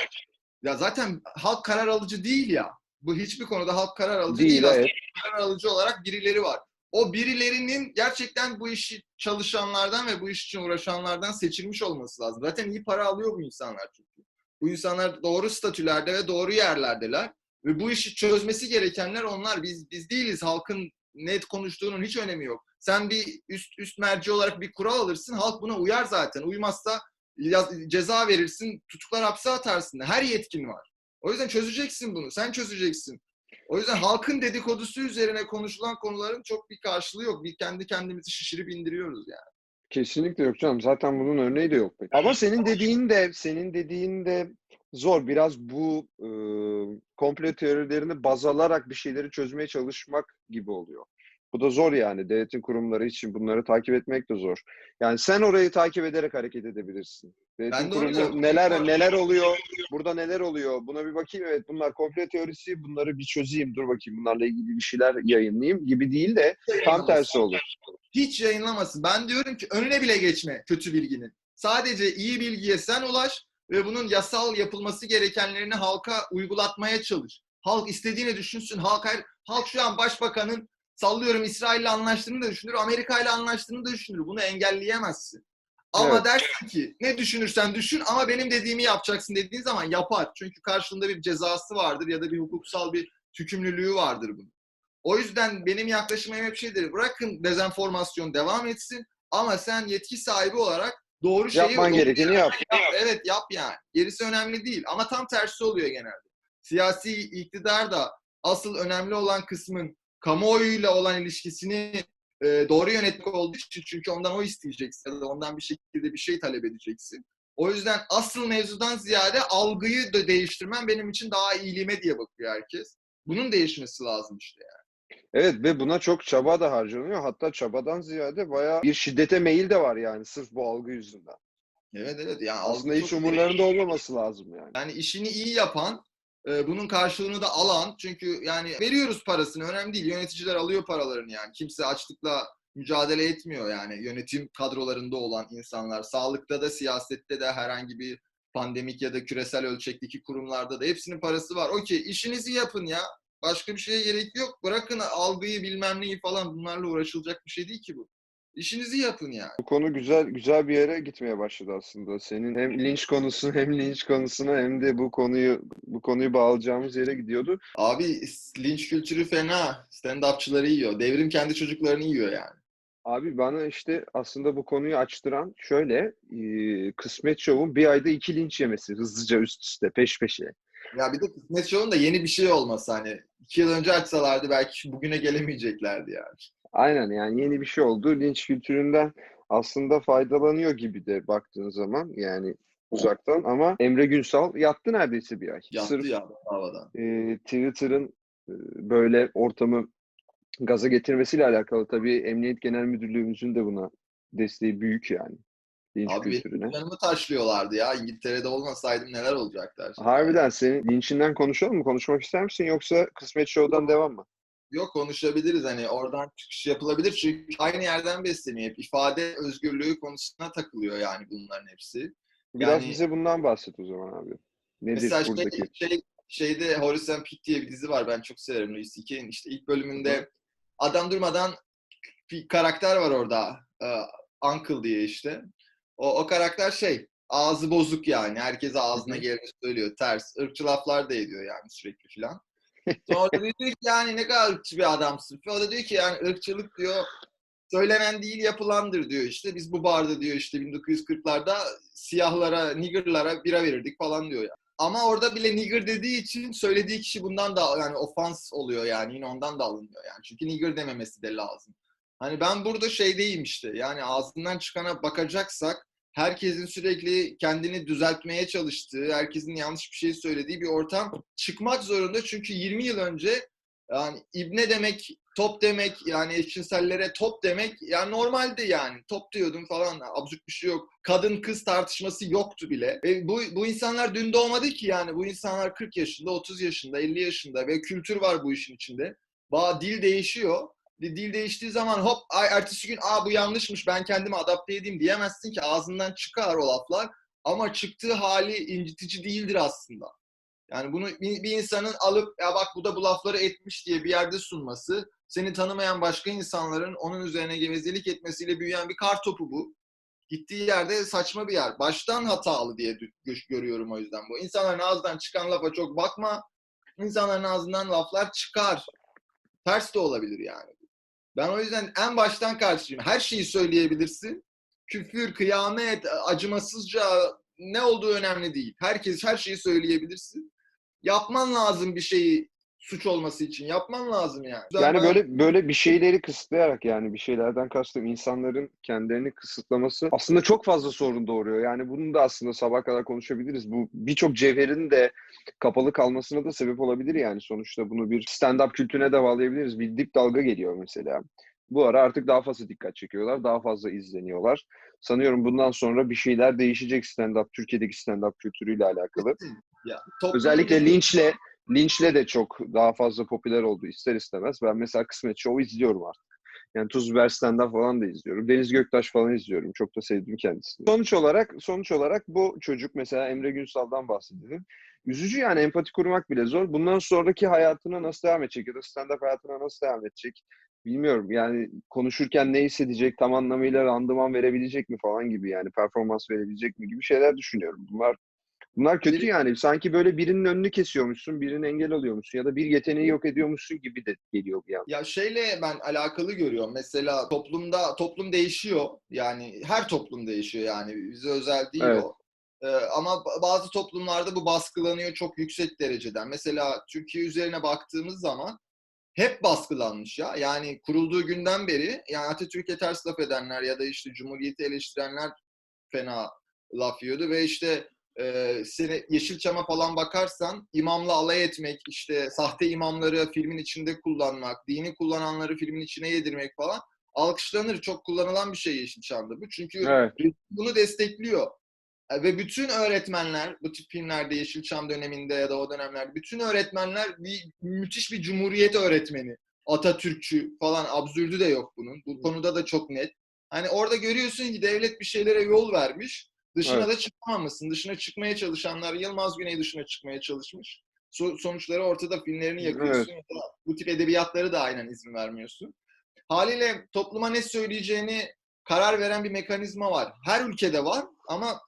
Ya zaten halk karar alıcı değil ya. Bu hiçbir konuda halk karar alıcı Değil değil. Aslında evet. karar alıcı olarak birileri var. O birilerinin gerçekten bu işi çalışanlardan ve bu iş için uğraşanlardan seçilmiş olması lazım. Zaten iyi para alıyor bu insanlar çünkü. Bu insanlar doğru statülerde ve doğru yerlerdeler. Ve bu işi çözmesi gerekenler onlar. Biz biz değiliz. Halkın net konuştuğunun hiç önemi yok. Sen bir üst üst merci olarak bir kural alırsın. Halk buna uyar zaten. Uymazsa yaz- ceza verirsin, tutuklar hapse atarsın. Her yetkin var. O yüzden çözeceksin bunu. Sen çözeceksin. O yüzden halkın dedikodusu üzerine konuşulan konuların çok bir karşılığı yok. Bir kendi kendimizi şişirip indiriyoruz yani. Kesinlikle yok canım. Zaten bunun örneği de yok. pek. Ama senin dediğin de senin dediğin de zor. Biraz bu e, komplo teorilerini baz alarak bir şeyleri çözmeye çalışmak gibi oluyor. Bu da zor yani. Devletin kurumları için bunları takip etmek de zor. Yani sen orayı takip ederek hareket edebilirsin. Devletin Ben de diyorum. neler neler oluyor? Burada neler oluyor? Buna bir bakayım. Evet bunlar komplo teorisi. Bunları bir çözeyim. Dur bakayım. Bunlarla ilgili bir şeyler yayınlayayım gibi değil de tam tersi olur. Hiç yayınlamasın. Ben diyorum ki önüne bile geçme kötü bilginin. Sadece iyi bilgiye sen ulaş ve bunun yasal yapılması gerekenlerini halka uygulatmaya çalış. Halk istediğini düşünsün. Halk, her, halk şu an başbakanın sallıyorum İsrail'le anlaştığını da düşünür, Amerika ile anlaştığını da düşünür. Bunu engelleyemezsin. Ama Evet. dersin ki ne düşünürsen düşün ama benim dediğimi yapacaksın dediğin zaman yapar. Çünkü karşılığında bir cezası vardır ya da bir hukuksal bir tükümlülüğü vardır bunun. O yüzden benim yaklaşımım hep şeydir. Bırakın dezenformasyon devam etsin ama sen yetki sahibi olarak doğru şeyi Yapman gerekeni yap. yap. Evet yap yani. Gerisi önemli değil. Ama tam tersi oluyor genelde. Siyasi iktidar da asıl önemli olan kısmın kamuoyuyla olan ilişkisini e, doğru yönetmek olduğu için çünkü ondan o isteyeceksin ya da ondan bir şekilde bir şey talep edeceksin. O yüzden asıl mevzudan ziyade algıyı da değiştirmen benim için daha iyiliğime diye bakıyor herkes. Bunun değişmesi lazım işte yani. Evet ve buna çok çaba da harcanıyor. Hatta çabadan ziyade bayağı bir şiddete meyil de var yani sırf bu algı yüzünden. Evet evet. Yani Aslında hiç umurlarında olmaması lazım yani. Yani işini iyi yapan, e, bunun karşılığını da alan çünkü yani veriyoruz parasını önemli değil. Yöneticiler alıyor paralarını yani. Kimse açlıkla mücadele etmiyor yani yönetim kadrolarında olan insanlar. Sağlıkta da siyasette de herhangi bir pandemik ya da küresel ölçekteki kurumlarda da hepsinin parası var. Okey işinizi yapın ya. Başka bir şeye gerek yok. Bırakın algıyı bilmem neyi falan bunlarla uğraşılacak bir şey değil ki bu. İşinizi yapın yani. Bu konu güzel güzel bir yere gitmeye başladı aslında. Senin hem linç konusu hem linç konusuna hem de bu konuyu bu konuyu bağlayacağımız yere gidiyordu. Abi linç kültürü fena. Stand-upçıları yiyor. Devrim kendi çocuklarını yiyor yani. Abi bana işte aslında bu konuyu açtıran şöyle e, Kısmet Show'un bir ayda iki linç yemesi hızlıca üst üste peş peşe. Ya bir de Kısmet Show'un da yeni bir şey olması hani. iki yıl önce açsalardı belki bugüne gelemeyeceklerdi yani. Aynen yani yeni bir şey oldu. Linç kültüründen aslında faydalanıyor gibi de baktığın zaman yani uzaktan ama Emre Günsal yattı neredeyse bir ay. Yattı Sırf ya havadan. e, Twitter'ın e, böyle ortamı gaza getirmesiyle alakalı tabii Emniyet Genel Müdürlüğümüzün de buna desteği büyük yani. Linç Abi kültürüne. canımı taşlıyorlardı ya. İngiltere'de olmasaydım neler olacaktı her şey. Harbiden senin linçinden konuşalım mı? Konuşmak ister misin yoksa Kısmet Show'dan devam mı? Yok konuşabiliriz hani oradan çıkış yapılabilir çünkü aynı yerden besleniyor. Hep ifade özgürlüğü konusuna takılıyor yani bunların hepsi. Biraz Yani- bize bundan bahset o zaman abi. Nedir Mesela şey, buradaki? şey, şeyde Horace and Pete diye bir dizi var. Ben çok severim Louis C.K.'in. İşte ilk bölümünde adam durmadan bir karakter var orada. Ee, Uncle diye işte. O, o karakter şey ağzı bozuk yani. Herkese ağzına geleni söylüyor. Ters. Irkçı laflar da ediyor yani sürekli filan. Sonra diyor ki yani ne kadar ırkçı bir adamsın. O da diyor ki yani ırkçılık diyor söylenen değil yapılandır diyor işte. Biz bu barda diyor işte 1940'larda siyahlara, niggerlara bira verirdik falan diyor ya. Ama orada bile nigger dediği için söylediği kişi bundan da yani ofans oluyor yani yine ondan da alınıyor yani. Çünkü nigger dememesi de lazım. Hani ben burada şeydeyim işte yani ağzından çıkana bakacaksak herkesin sürekli kendini düzeltmeye çalıştığı, herkesin yanlış bir şey söylediği bir ortam çıkmak zorunda. Çünkü 20 yıl önce yani ibne demek, top demek, yani eşcinsellere top demek yani normaldi yani. Top diyordum falan, absürt bir şey yok. Kadın kız tartışması yoktu bile. E bu, bu insanlar dün doğmadı ki yani. Bu insanlar 40 yaşında, 30 yaşında, 50 yaşında ve kültür var bu işin içinde. Ba dil değişiyor. Di- Dil değiştiği zaman hop ertesi gün aa bu yanlışmış ben kendimi adapte edeyim diyemezsin ki ağzından çıkar o laflar. Ama çıktığı hali incitici değildir aslında. Yani bunu bir insanın alıp ya bak bu da bu lafları etmiş diye bir yerde sunması, seni tanımayan başka insanların onun üzerine gevezelik etmesiyle büyüyen bir kar topu bu. Gittiği yerde saçma bir yer. Baştan hatalı diye görüyorum o yüzden bu. İnsanların ağzından çıkan lafa çok bakma. İnsanların ağzından laflar çıkar. Ters de olabilir yani. Ben o yüzden en baştan karşıyım. Her şeyi söyleyebilirsin. Küfür, kıyamet, acımasızca ne olduğu önemli değil. Herkes her şeyi söyleyebilirsin. Yapman lazım bir şeyi suç olması için. Yapman lazım yani. Yani Ben- böyle böyle bir şeyleri kısıtlayarak yani bir şeylerden kastım insanların kendilerini kısıtlaması aslında çok fazla sorun doğuruyor. Yani bunun da aslında sabah kadar konuşabiliriz. Bu birçok cevherin de kapalı kalmasına da sebep olabilir yani sonuçta bunu bir stand-up kültürüne de bağlayabiliriz. Bir dip dalga geliyor mesela. Bu ara artık daha fazla dikkat çekiyorlar, daha fazla izleniyorlar. Sanıyorum bundan sonra bir şeyler değişecek stand-up, Türkiye'deki stand-up kültürüyle alakalı. ya, Özellikle linçle linçle de çok daha fazla popüler oldu ister istemez. Ben mesela Kısmet Show'u izliyorum artık. Yani Tuz Biber falan da izliyorum. Deniz Göktaş falan izliyorum. Çok da sevdim kendisini. Sonuç olarak sonuç olarak bu çocuk mesela Emre Günsal'dan bahsedelim. Üzücü yani empati kurmak bile zor. Bundan sonraki hayatına nasıl devam edecek ya da stand-up hayatına nasıl devam edecek? bilmiyorum yani konuşurken ne hissedecek, tam anlamıyla randıman verebilecek mi falan gibi yani performans verebilecek mi gibi şeyler düşünüyorum. Bunlar bunlar kötü yani. Sanki böyle birinin önünü kesiyormuşsun, birinin engel alıyormuşsun ya da bir yeteneği yok ediyormuşsun gibi de geliyor bir an. Ya şeyle ben alakalı görüyorum. Mesela toplumda toplum değişiyor. Yani her toplum değişiyor yani. Bize özel değil Evet. o. Ee, ama ba- bazı toplumlarda bu baskılanıyor çok yüksek dereceden. Mesela Türkiye üzerine baktığımız zaman hep baskılanmış ya. Yani kurulduğu günden beri yani Atatürk'e ters laf edenler ya da işte Cumhuriyeti eleştirenler fena laf yiyordu ve işte e, seni Yeşilçam'a falan bakarsan imamla alay etmek, işte sahte imamları filmin içinde kullanmak, dini kullananları filmin içine yedirmek falan alkışlanır. Çok kullanılan bir şey Yeşilçam'da bu. Çünkü Evet. bunu destekliyor. E, Ve bütün öğretmenler bu tip filmlerde Yeşilçam döneminde ya da o dönemlerde bütün öğretmenler bir müthiş bir cumhuriyet öğretmeni. Atatürkçü falan absürdü de yok bunun. Bu konuda da çok net. Hani orada görüyorsun ki devlet bir şeylere yol vermiş. Dışına Evet. da çıkamamışsın. Dışına çıkmaya çalışanlar Yılmaz Güney dışına çıkmaya çalışmış. So- sonuçları ortada filmlerini yakıyorsun. Ya da bu tip edebiyatları da aynen izin vermiyorsun. Haliyle topluma ne söyleyeceğini karar veren bir mekanizma var. Her ülkede var ama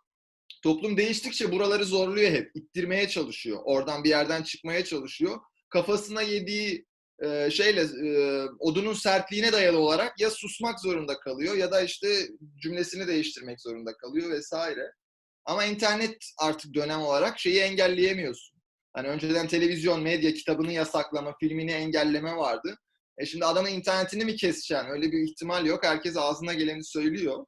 toplum değiştikçe buraları zorluyor hep. İttirmeye çalışıyor. Oradan bir yerden çıkmaya çalışıyor. Kafasına yediği e, şeyle e, odunun sertliğine dayalı olarak ya susmak zorunda kalıyor ya da işte cümlesini değiştirmek zorunda kalıyor vesaire. Ama internet artık dönem olarak şeyi engelleyemiyorsun. Hani önceden televizyon, medya kitabını yasaklama, filmini engelleme vardı. E şimdi adamın internetini mi keseceksin? Öyle bir ihtimal yok. Herkes ağzına geleni söylüyor.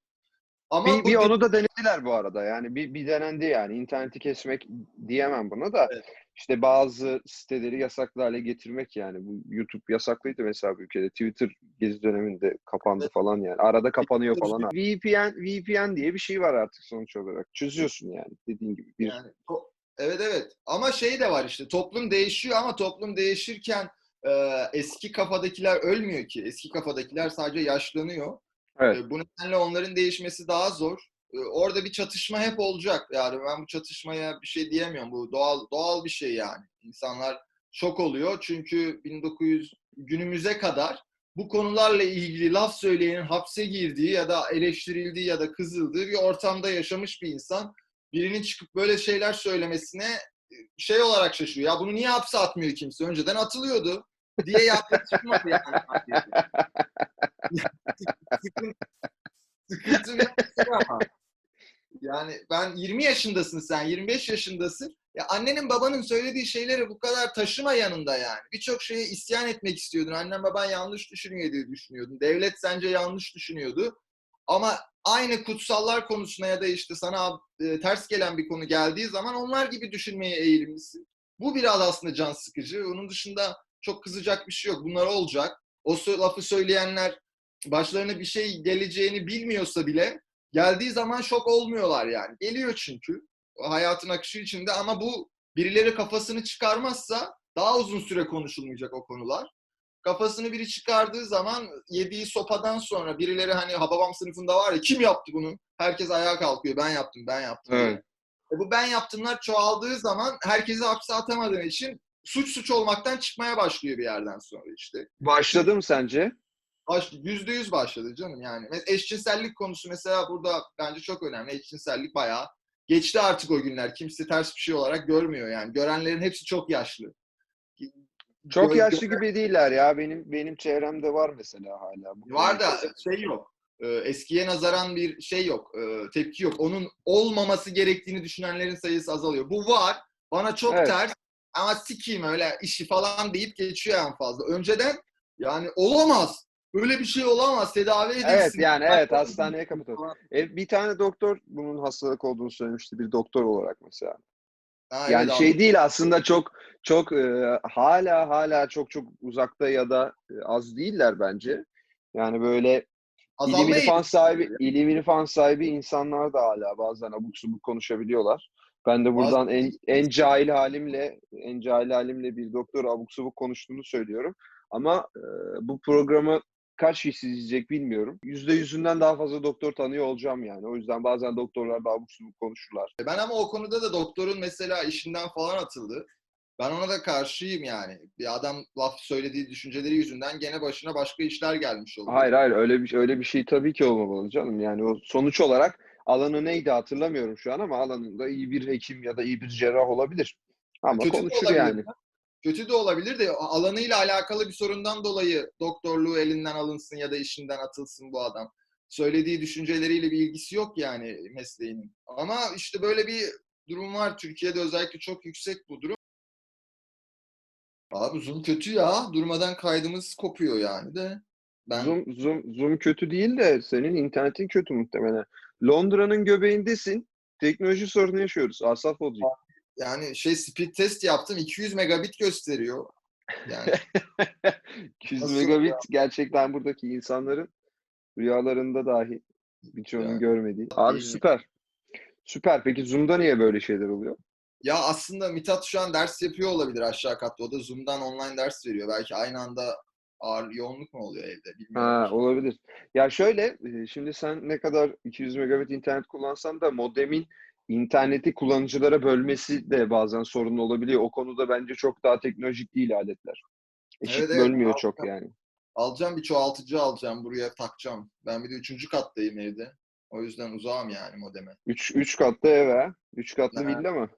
Ama Bir, bir onu da denediler bu arada. Yani bir, bir denendi yani. İnterneti kesmek diyemem buna da. Evet. İşte bazı siteleri yasaklı hale getirmek yani. Bu YouTube yasaklıydı mesela bu ülkede. Twitter gezi döneminde kapandı falan yani. Arada kapanıyor falan. VPN, VPN diye bir şey var artık sonuç olarak. Çözüyorsun yani dediğin gibi. Bir, Yani to- evet evet. Ama şey de var işte toplum değişiyor ama toplum değişirken e, eski kafadakiler ölmüyor ki. Eski kafadakiler sadece yaşlanıyor. Evet. E, bu nedenle onların değişmesi daha zor. E, orada bir çatışma hep olacak. Yani ben bu çatışmaya bir şey diyemiyorum. Bu doğal doğal bir şey yani. İnsanlar şok oluyor çünkü 1900 günümüze kadar bu konularla ilgili laf söyleyenin hapse girdiği ya da eleştirildiği ya da kızıldığı bir ortamda yaşamış bir insan birinin çıkıp böyle şeyler söylemesine e, şey olarak şaşırıyor. Ya bunu niye hapse atmıyor kimse? Önceden atılıyordu diye yaklaşılmadı yani. Sıkıntı, sıkıntı ne ama? Yani ben 20 yaşındasın sen, 25 yaşındasın. Ya annenin babanın söylediği şeyleri bu kadar taşıma yanında yani. Birçok şeye isyan etmek istiyordun. Annen baban yanlış düşünüyor diye düşünüyordun. Devlet sence yanlış düşünüyordu. Ama aynı kutsallar konusuna ya da işte sana e, ters gelen bir konu geldiği zaman onlar gibi düşünmeye eğilimlisin. Bu biraz aslında can sıkıcı. Onun dışında çok kızacak bir şey yok. Bunlar olacak. O lafı söyleyenler başlarına bir şey geleceğini bilmiyorsa bile geldiği zaman şok olmuyorlar yani. Geliyor çünkü hayatın akışı içinde ama bu birileri kafasını çıkarmazsa daha uzun süre konuşulmayacak o konular. Kafasını biri çıkardığı zaman yediği sopadan sonra birileri hani Hababam sınıfında var ya kim yaptı bunu? Herkes ayağa kalkıyor ben yaptım ben yaptım. Evet. E bu ben yaptımlar çoğaldığı zaman herkesi hapse atamadığın için suç suç olmaktan çıkmaya başlıyor bir yerden sonra işte. Başladı mı sence? Baş, yüzde yüz başladı canım yani. Eşcinsellik konusu mesela burada bence çok önemli. Eşcinsellik bayağı geçti artık o günler. Kimse ters bir şey olarak görmüyor yani. Görenlerin hepsi çok yaşlı. Çok Gö- yaşlı gibi değiller ya. Benim benim çevremde var mesela hala. Bu Var da şey yok. Eskiye nazaran bir şey yok. Tepki yok. Onun olmaması gerektiğini düşünenlerin sayısı azalıyor. Bu var. Bana çok Evet. ters ama sikiyim öyle işi falan deyip geçiyor en fazla. Önceden yani olamaz. Böyle bir şey olamaz. Tedavi edilsin. Evet yani evet Hatta- hastaneye kapatalım. E, bir tane doktor bunun hastalık olduğunu söylemişti. Bir doktor olarak mesela. Ha, Yani evet, şey değil aslında çok çok e, hala hala çok çok uzakta ya da e, az değiller bence. Yani böyle ilim Azalma irfan eğilimi sahibi var ilim irfan sahibi insanlar da hala bazen abuk subuk konuşabiliyorlar. Ben de buradan en en cahil halimle en cahil halimle bir doktor abuk subuk konuştuğunu söylüyorum. Ama e, bu programı kaç kişi izleyecek bilmiyorum. Yüzde yüzünden daha fazla doktor tanıyor olacağım yani. O yüzden bazen doktorlar da abuk subuk konuşurlar. Ben ama o konuda da doktorun mesela işinden falan atıldı. Ben ona da karşıyım yani. Bir adam laf söylediği düşünceleri yüzünden gene başına başka işler gelmiş oluyor. Hayır hayır öyle bir öyle bir şey tabii ki olmamalı canım. Yani o sonuç olarak alanı neydi hatırlamıyorum şu an ama alanında iyi bir hekim ya da iyi bir cerrah olabilir. Ama Kötü konuşur olabilir. yani. Kötü de olabilir de alanıyla alakalı bir sorundan dolayı doktorluğu elinden alınsın ya da işinden atılsın bu adam. Söylediği düşünceleriyle bir ilgisi yok yani mesleğinin. Ama işte böyle bir durum var. Türkiye'de özellikle çok yüksek bu durum. Abi Zoom kötü ya. Durmadan kaydımız kopuyor yani de. Ben Zoom, Zoom, Zoom kötü değil de senin internetin kötü muhtemelen. Londra'nın göbeğindesin. Teknoloji sorunu yaşıyoruz. Asaf olacak. Yani şey speed test yaptım. 200 megabit gösteriyor. Yani 200 Nasıl megabit gerçekten buradaki insanların rüyalarında dahi birçoğunun Yani, görmediği. değil Abi mi? süper. Süper. Peki Zoom'da niye böyle şeyler oluyor? Ya aslında Mithat şu an ders yapıyor olabilir aşağı katta. O da Zoom'dan online ders veriyor. Belki aynı anda ağır yoğunluk mu oluyor evde bilmiyorum. Ha, olabilir. Ya şöyle, e, şimdi sen ne kadar 200 megabit internet kullansan da modemin interneti kullanıcılara bölmesi de bazen sorun olabiliyor. O konuda bence çok daha teknolojik değil aletler. Eşit Evet, evet. bölmüyor çok yani. Alacağım bir çoğaltıcı alacağım. Buraya takacağım. Ben bir de üçüncü kattayım evde. O yüzden uzağım yani modeme. 3 3 katlı ev ha. 3 katlı Ha. villa mı?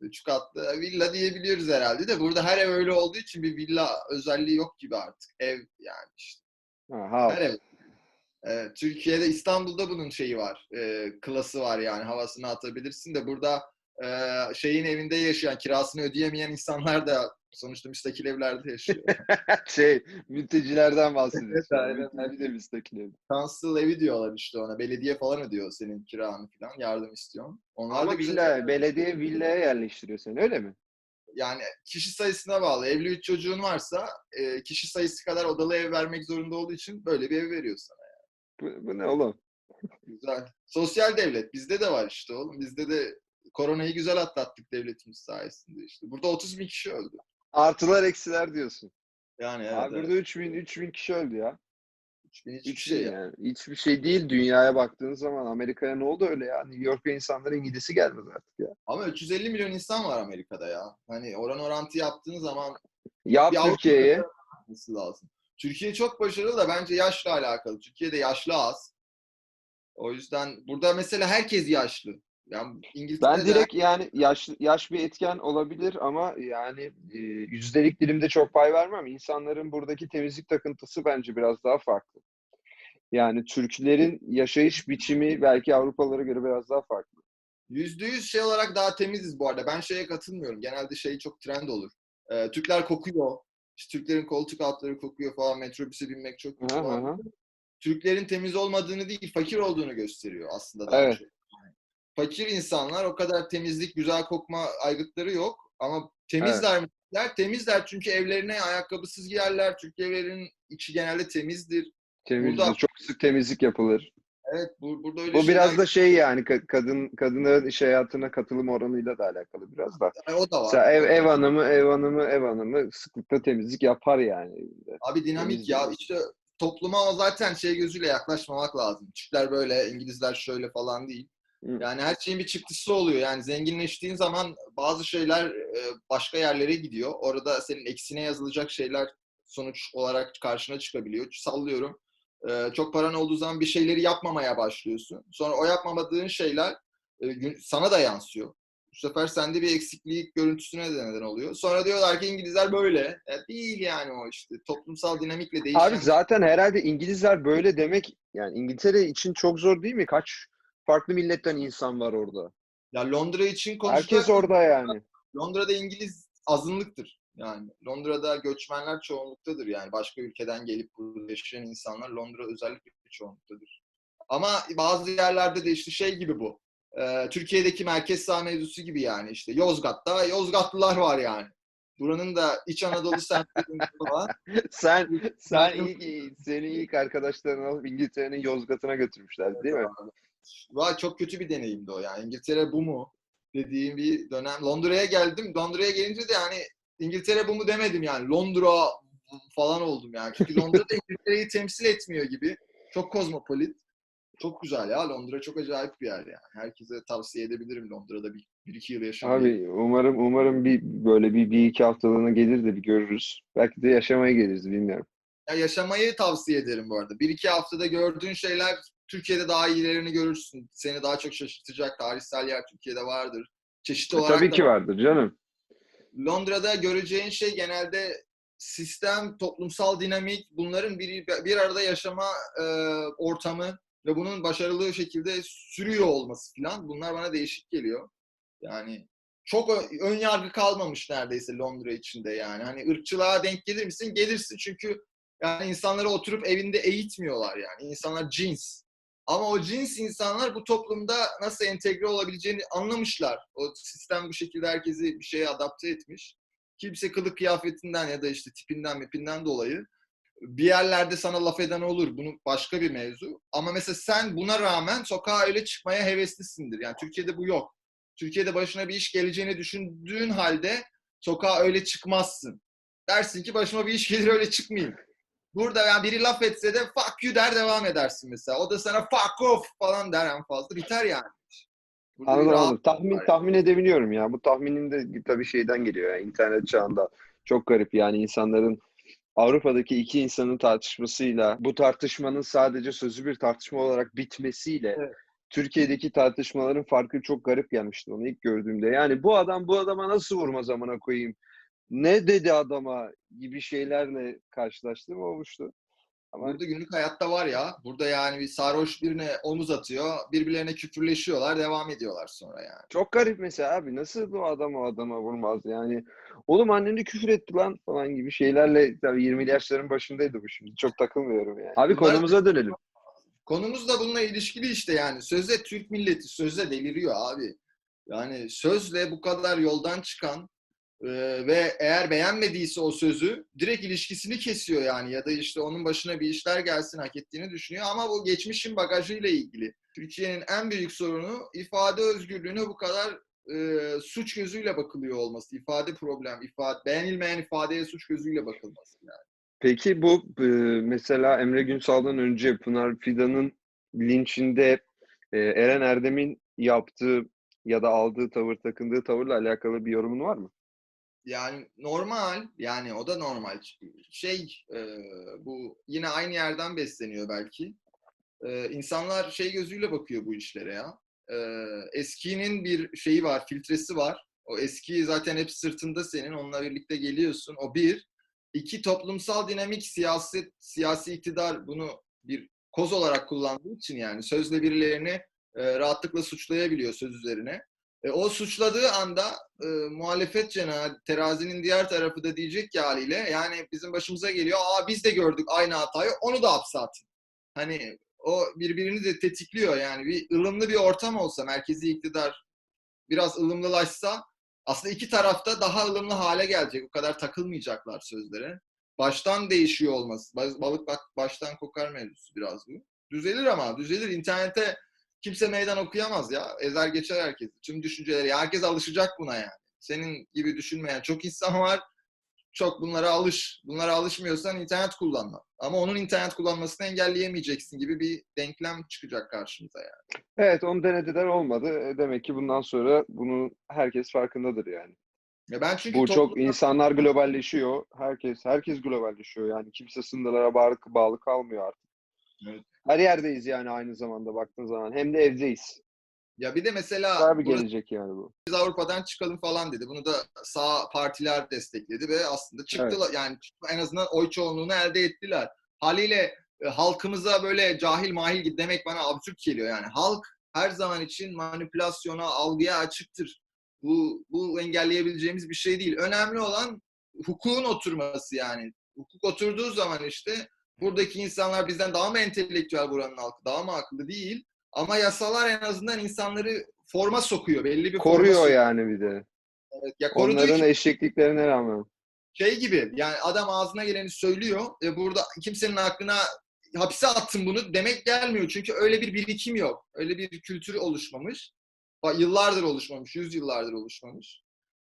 Üç katlı villa diyebiliyoruz herhalde de burada her ev öyle olduğu için bir villa özelliği yok gibi artık. Ev yani işte. Ha, Her house. ev. Ee, Türkiye'de İstanbul'da bunun şeyi var. e, klası var yani havasını atabilirsin de burada e, şeyin evinde yaşayan kirasını ödeyemeyen insanlar da sonuçta müstakil evlerde yaşıyor. Şey, mültecilerden bahsediyorsun. Evet, aynen. Mülteci de müstakil ev. Council evi diyorlar işte ona. Belediye falan ödüyor senin kiranı falan. Yardım istiyorsun. Onlar Ama da villa, belediye villaya yerleştiriyor seni öyle mi? yani kişi sayısına bağlı. Evli üç çocuğun varsa e, kişi sayısı kadar odalı ev vermek zorunda olduğu için böyle bir ev veriyor sana. Bu, bu ne oğlum? Güzel. Sosyal devlet. Bizde de var işte oğlum. Bizde de koronayı güzel atlattık devletimiz sayesinde işte. Burada 30 bin kişi öldü. Artılar eksiler diyorsun. Yani evet. Abi evet. burada 3000 3000 kişi öldü ya. 3 bin hiçbir 3 şey ya. yani. Hiçbir şey değil dünyaya baktığın zaman. Amerika'ya ne oldu öyle ya? New York'a insanların gidesi gelmez artık ya. Ama 350 milyon insan var Amerika'da ya. Hani oran orantı yaptığın zaman Yap Türkiye'ye. lazım. Türkiye çok başarılı da bence yaşla alakalı. Türkiye'de yaşlı az. O yüzden burada mesela herkes yaşlı. Yani İngiltere'de Ben direkt yani yaş, yaş bir etken olabilir ama yani e, yüzdelik dilimde çok pay vermem. İnsanların buradaki temizlik takıntısı bence biraz daha farklı. Yani Türklerin yaşayış biçimi belki Avrupalılara göre biraz daha farklı. Yüzde yüz şey olarak daha temiziz bu arada. Ben şeye katılmıyorum. Genelde şey çok trend olur. Ee, Türkler kokuyor. İşte Türklerin koltuk altları kokuyor falan. Metrobüse binmek çok kötü Hı hı falan. hı. Türklerin temiz olmadığını değil, fakir olduğunu gösteriyor aslında daha Evet. çok. Fakir insanlar o kadar temizlik, güzel kokma aygıtları yok. Ama temizler mi? Der, temizler çünkü evlerine ayakkabısız girerler. Türk evlerinin içi genelde temizdir. Temizlik, Burada- çok sık temizlik yapılır. Evet, bu, burada öyle Bu biraz da şey yani ka- kadın kadınların iş hayatına katılım oranıyla da alakalı biraz da. Yani o da var. Mesela ev, ev hanımı, ev hanımı, ev hanımı sıklıkla temizlik yapar yani evinde. Abi dinamik Temiz ya. İşte topluma o zaten şey gözüyle yaklaşmamak lazım. Türkler böyle, İngilizler şöyle falan değil. Hı. Yani her şeyin bir çıktısı oluyor. Yani zenginleştiğin zaman bazı şeyler e, başka yerlere gidiyor. Orada senin eksine yazılacak şeyler sonuç olarak karşına çıkabiliyor. Sallıyorum. E, Çok paran olduğu zaman bir şeyleri yapmamaya başlıyorsun. Sonra o yapmamadığın şeyler e, sana da yansıyor. Bu sefer sende bir eksiklik görüntüsüne de neden oluyor. Sonra diyorlar ki İngilizler böyle. E, değil yani o işte. Toplumsal dinamikle değişen. Abi zaten herhalde İngilizler böyle demek yani İngiltere için çok zor değil mi? Kaç farklı milletten insan var orada. Ya Londra için konuşacak. Herkes orada yani. Londra'da İngiliz azınlıktır. Yani Londra'da göçmenler çoğunluktadır. Yani başka ülkeden gelip burada yaşayan insanlar Londra özellikle çoğunluktadır. Ama bazı yerlerde de işte şey gibi bu. Ee, Türkiye'deki merkez sağ mevzusu gibi yani işte Yozgat'ta Yozgatlılar var yani. Buranın da İç Anadolu semtlerinde falan. Sen sen ilk seni ilk arkadaşlarını alıp İngiltere'nin Yozgat'ına götürmüşler değil mi? Vay çok kötü bir deneyimdi o yani. İngiltere bu mu? Dediğim bir dönem. Londra'ya geldim. Londra'ya gelince de yani İngiltere bu mu demedim yani. Londra falan oldum yani. Çünkü Londra da İngiltere'yi temsil etmiyor gibi. Çok kozmopolit. Çok güzel ya. Londra çok acayip bir yer yani. Herkese tavsiye edebilirim Londra'da bir, bir iki yıl yaşamayı. Abi umarım umarım bir böyle bir, bir iki haftalığına gelir de bir görürüz. Belki de yaşamaya geliriz bilmiyorum. Ya yaşamayı tavsiye ederim bu arada. Bir iki haftada gördüğün şeyler Türkiye'de daha iyilerini görürsün. Seni daha çok şaşırtacak tarihsel yer Türkiye'de vardır. Çeşitli E, olarak tabii da ki var. vardır canım. Londra'da göreceğin şey genelde sistem, toplumsal dinamik, bunların bir, bir arada yaşama e, ortamı ve bunun başarılı şekilde sürüyor olması falan. Bunlar bana değişik geliyor. Yani çok ön yargı kalmamış neredeyse Londra içinde yani. Hani ırkçılığa denk gelir misin? Gelirsin çünkü yani insanları oturup evinde eğitmiyorlar yani. İnsanlar cins. Ama o cins insanlar bu toplumda nasıl entegre olabileceğini anlamışlar. O sistem bu şekilde herkesi bir şeye adapte etmiş. Kimse kılık kıyafetinden ya da işte tipinden mipinden dolayı bir yerlerde sana laf eden olur. Bunu başka bir mevzu. Ama mesela sen buna rağmen sokağa öyle çıkmaya heveslisindir. Yani Türkiye'de bu yok. Türkiye'de başına bir iş geleceğini düşündüğün halde sokağa öyle çıkmazsın. Dersin ki başıma bir iş gelir öyle çıkmayayım. Burada yani biri laf etse de fuck you der devam edersin mesela. O da sana fuck off falan der en fazla. Biter yani. Burada Anladım anladım. Tahmin tahmin edebiliyorum ya. Bu tahminin de tabii şeyden geliyor yani internet çağında. Çok garip yani insanların Avrupa'daki iki insanın tartışmasıyla bu tartışmanın sadece sözlü bir tartışma olarak bitmesiyle Evet. Türkiye'deki tartışmaların farkı çok garip gelmişti onu ilk gördüğümde. Yani bu adam bu adama nasıl vurma zamana koyayım? Ne dedi adama gibi şeylerle karşılaştığım olmuştu. Ama Burada günlük hayatta var ya. Burada yani bir sarhoş birine omuz atıyor. Birbirlerine küfürleşiyorlar. Devam ediyorlar sonra yani. Çok garip mesela abi nasıl bu adam o adama vurmaz yani. Oğlum anneni küfür etti lan falan gibi şeylerle tabii 20'li yaşların başındaydı bu şimdi. Çok takılmıyorum yani. Abi Bunlar- konumuza dönelim. Konumuz da bununla ilişkili işte yani. Sözde Türk milleti sözle deliriyor abi. Yani sözle bu kadar yoldan çıkan e, ve eğer beğenmediyse o sözü direkt ilişkisini kesiyor yani. Ya da işte onun başına bir işler gelsin hak ettiğini düşünüyor. Ama bu geçmişin bagajıyla ilgili. Türkiye'nin en büyük sorunu ifade özgürlüğüne bu kadar e, suç gözüyle bakılıyor olması. İfade problem, ifade, beğenilmeyen ifadeye suç gözüyle bakılması. Yani. Peki bu e, mesela Emre Günsal'dan önce Pınar Fidan'ın linçinde e, Eren Erdem'in yaptığı ya da aldığı tavır, takındığı tavırla alakalı bir yorumun var mı? Yani normal, yani o da normal. Şey, e, bu yine aynı yerden besleniyor belki. E, insanlar şey gözüyle bakıyor bu işlere ya. E, eskinin bir şeyi var, filtresi var. O eski zaten hep sırtında senin, onunla birlikte geliyorsun. O bir. İki, toplumsal dinamik, siyaset, siyasi iktidar bunu bir koz olarak kullandığı için yani sözle birilerini e, rahatlıkla suçlayabiliyor söz üzerine. E, o suçladığı anda e, muhalefet cenahı terazinin diğer tarafı da diyecek ki haliyle yani bizim başımıza geliyor. Aa biz de gördük aynı hatayı onu da hapse atın. Hani o birbirini de tetikliyor yani bir ılımlı bir ortam olsa merkezi iktidar biraz ılımlılaşsa aslında iki tarafta daha ılımlı hale gelecek. O kadar takılmayacaklar sözlere. Baştan değişiyor olması. Balık bak baştan kokar mevzusu biraz bu. Düzelir ama düzelir. İnternete kimse meydan okuyamaz ya. Ezer geçer herkes. Tüm düşünceleri. Herkes alışacak buna yani. Senin gibi düşünmeyen çok insan var. Çok bunlara alış. Bunlara alışmıyorsan internet kullanma. Ama onun internet kullanmasını engelleyemeyeceksin gibi bir denklem çıkacak karşımıza yani. Evet, onu denediler olmadı. E, Demek ki bundan sonra bunu herkes farkındadır yani. Ya ben çünkü Bu toplumda- çok insanlar globalleşiyor. Herkes herkes globalleşiyor. Yani kimse sınırlara bağlı, bağlı kalmıyor artık. Evet. Her yerdeyiz yani aynı zamanda baktığın zaman. Hem de evdeyiz. ya bir de mesela burada gelecek yani bu. biz Avrupa'dan çıkalım falan dedi. Bunu da sağ partiler destekledi ve aslında çıktılar. Yani en azından oy çoğunluğunu elde ettiler. Haliyle e, halkımıza böyle cahil mahil demek bana absürt geliyor yani. Halk her zaman için manipülasyona, algıya açıktır. Bu, bu engelleyebileceğimiz bir şey değil. Önemli olan hukukun oturması yani. Hukuk oturduğu zaman işte buradaki insanlar bizden daha mı entelektüel buranın halkı, daha mı akıllı değil. Ama yasalar en azından insanları forma sokuyor. Belli bir forma Koruyor sokuyor. yani bir de. Evet, ya Onların için eşekliklerine rağmen. şey gibi yani adam ağzına geleni söylüyor ve burada kimsenin aklına hapse attın bunu demek gelmiyor. Çünkü öyle bir birikim yok. Öyle bir kültür oluşmamış. Yıllardır oluşmamış, yüzyıllardır oluşmamış.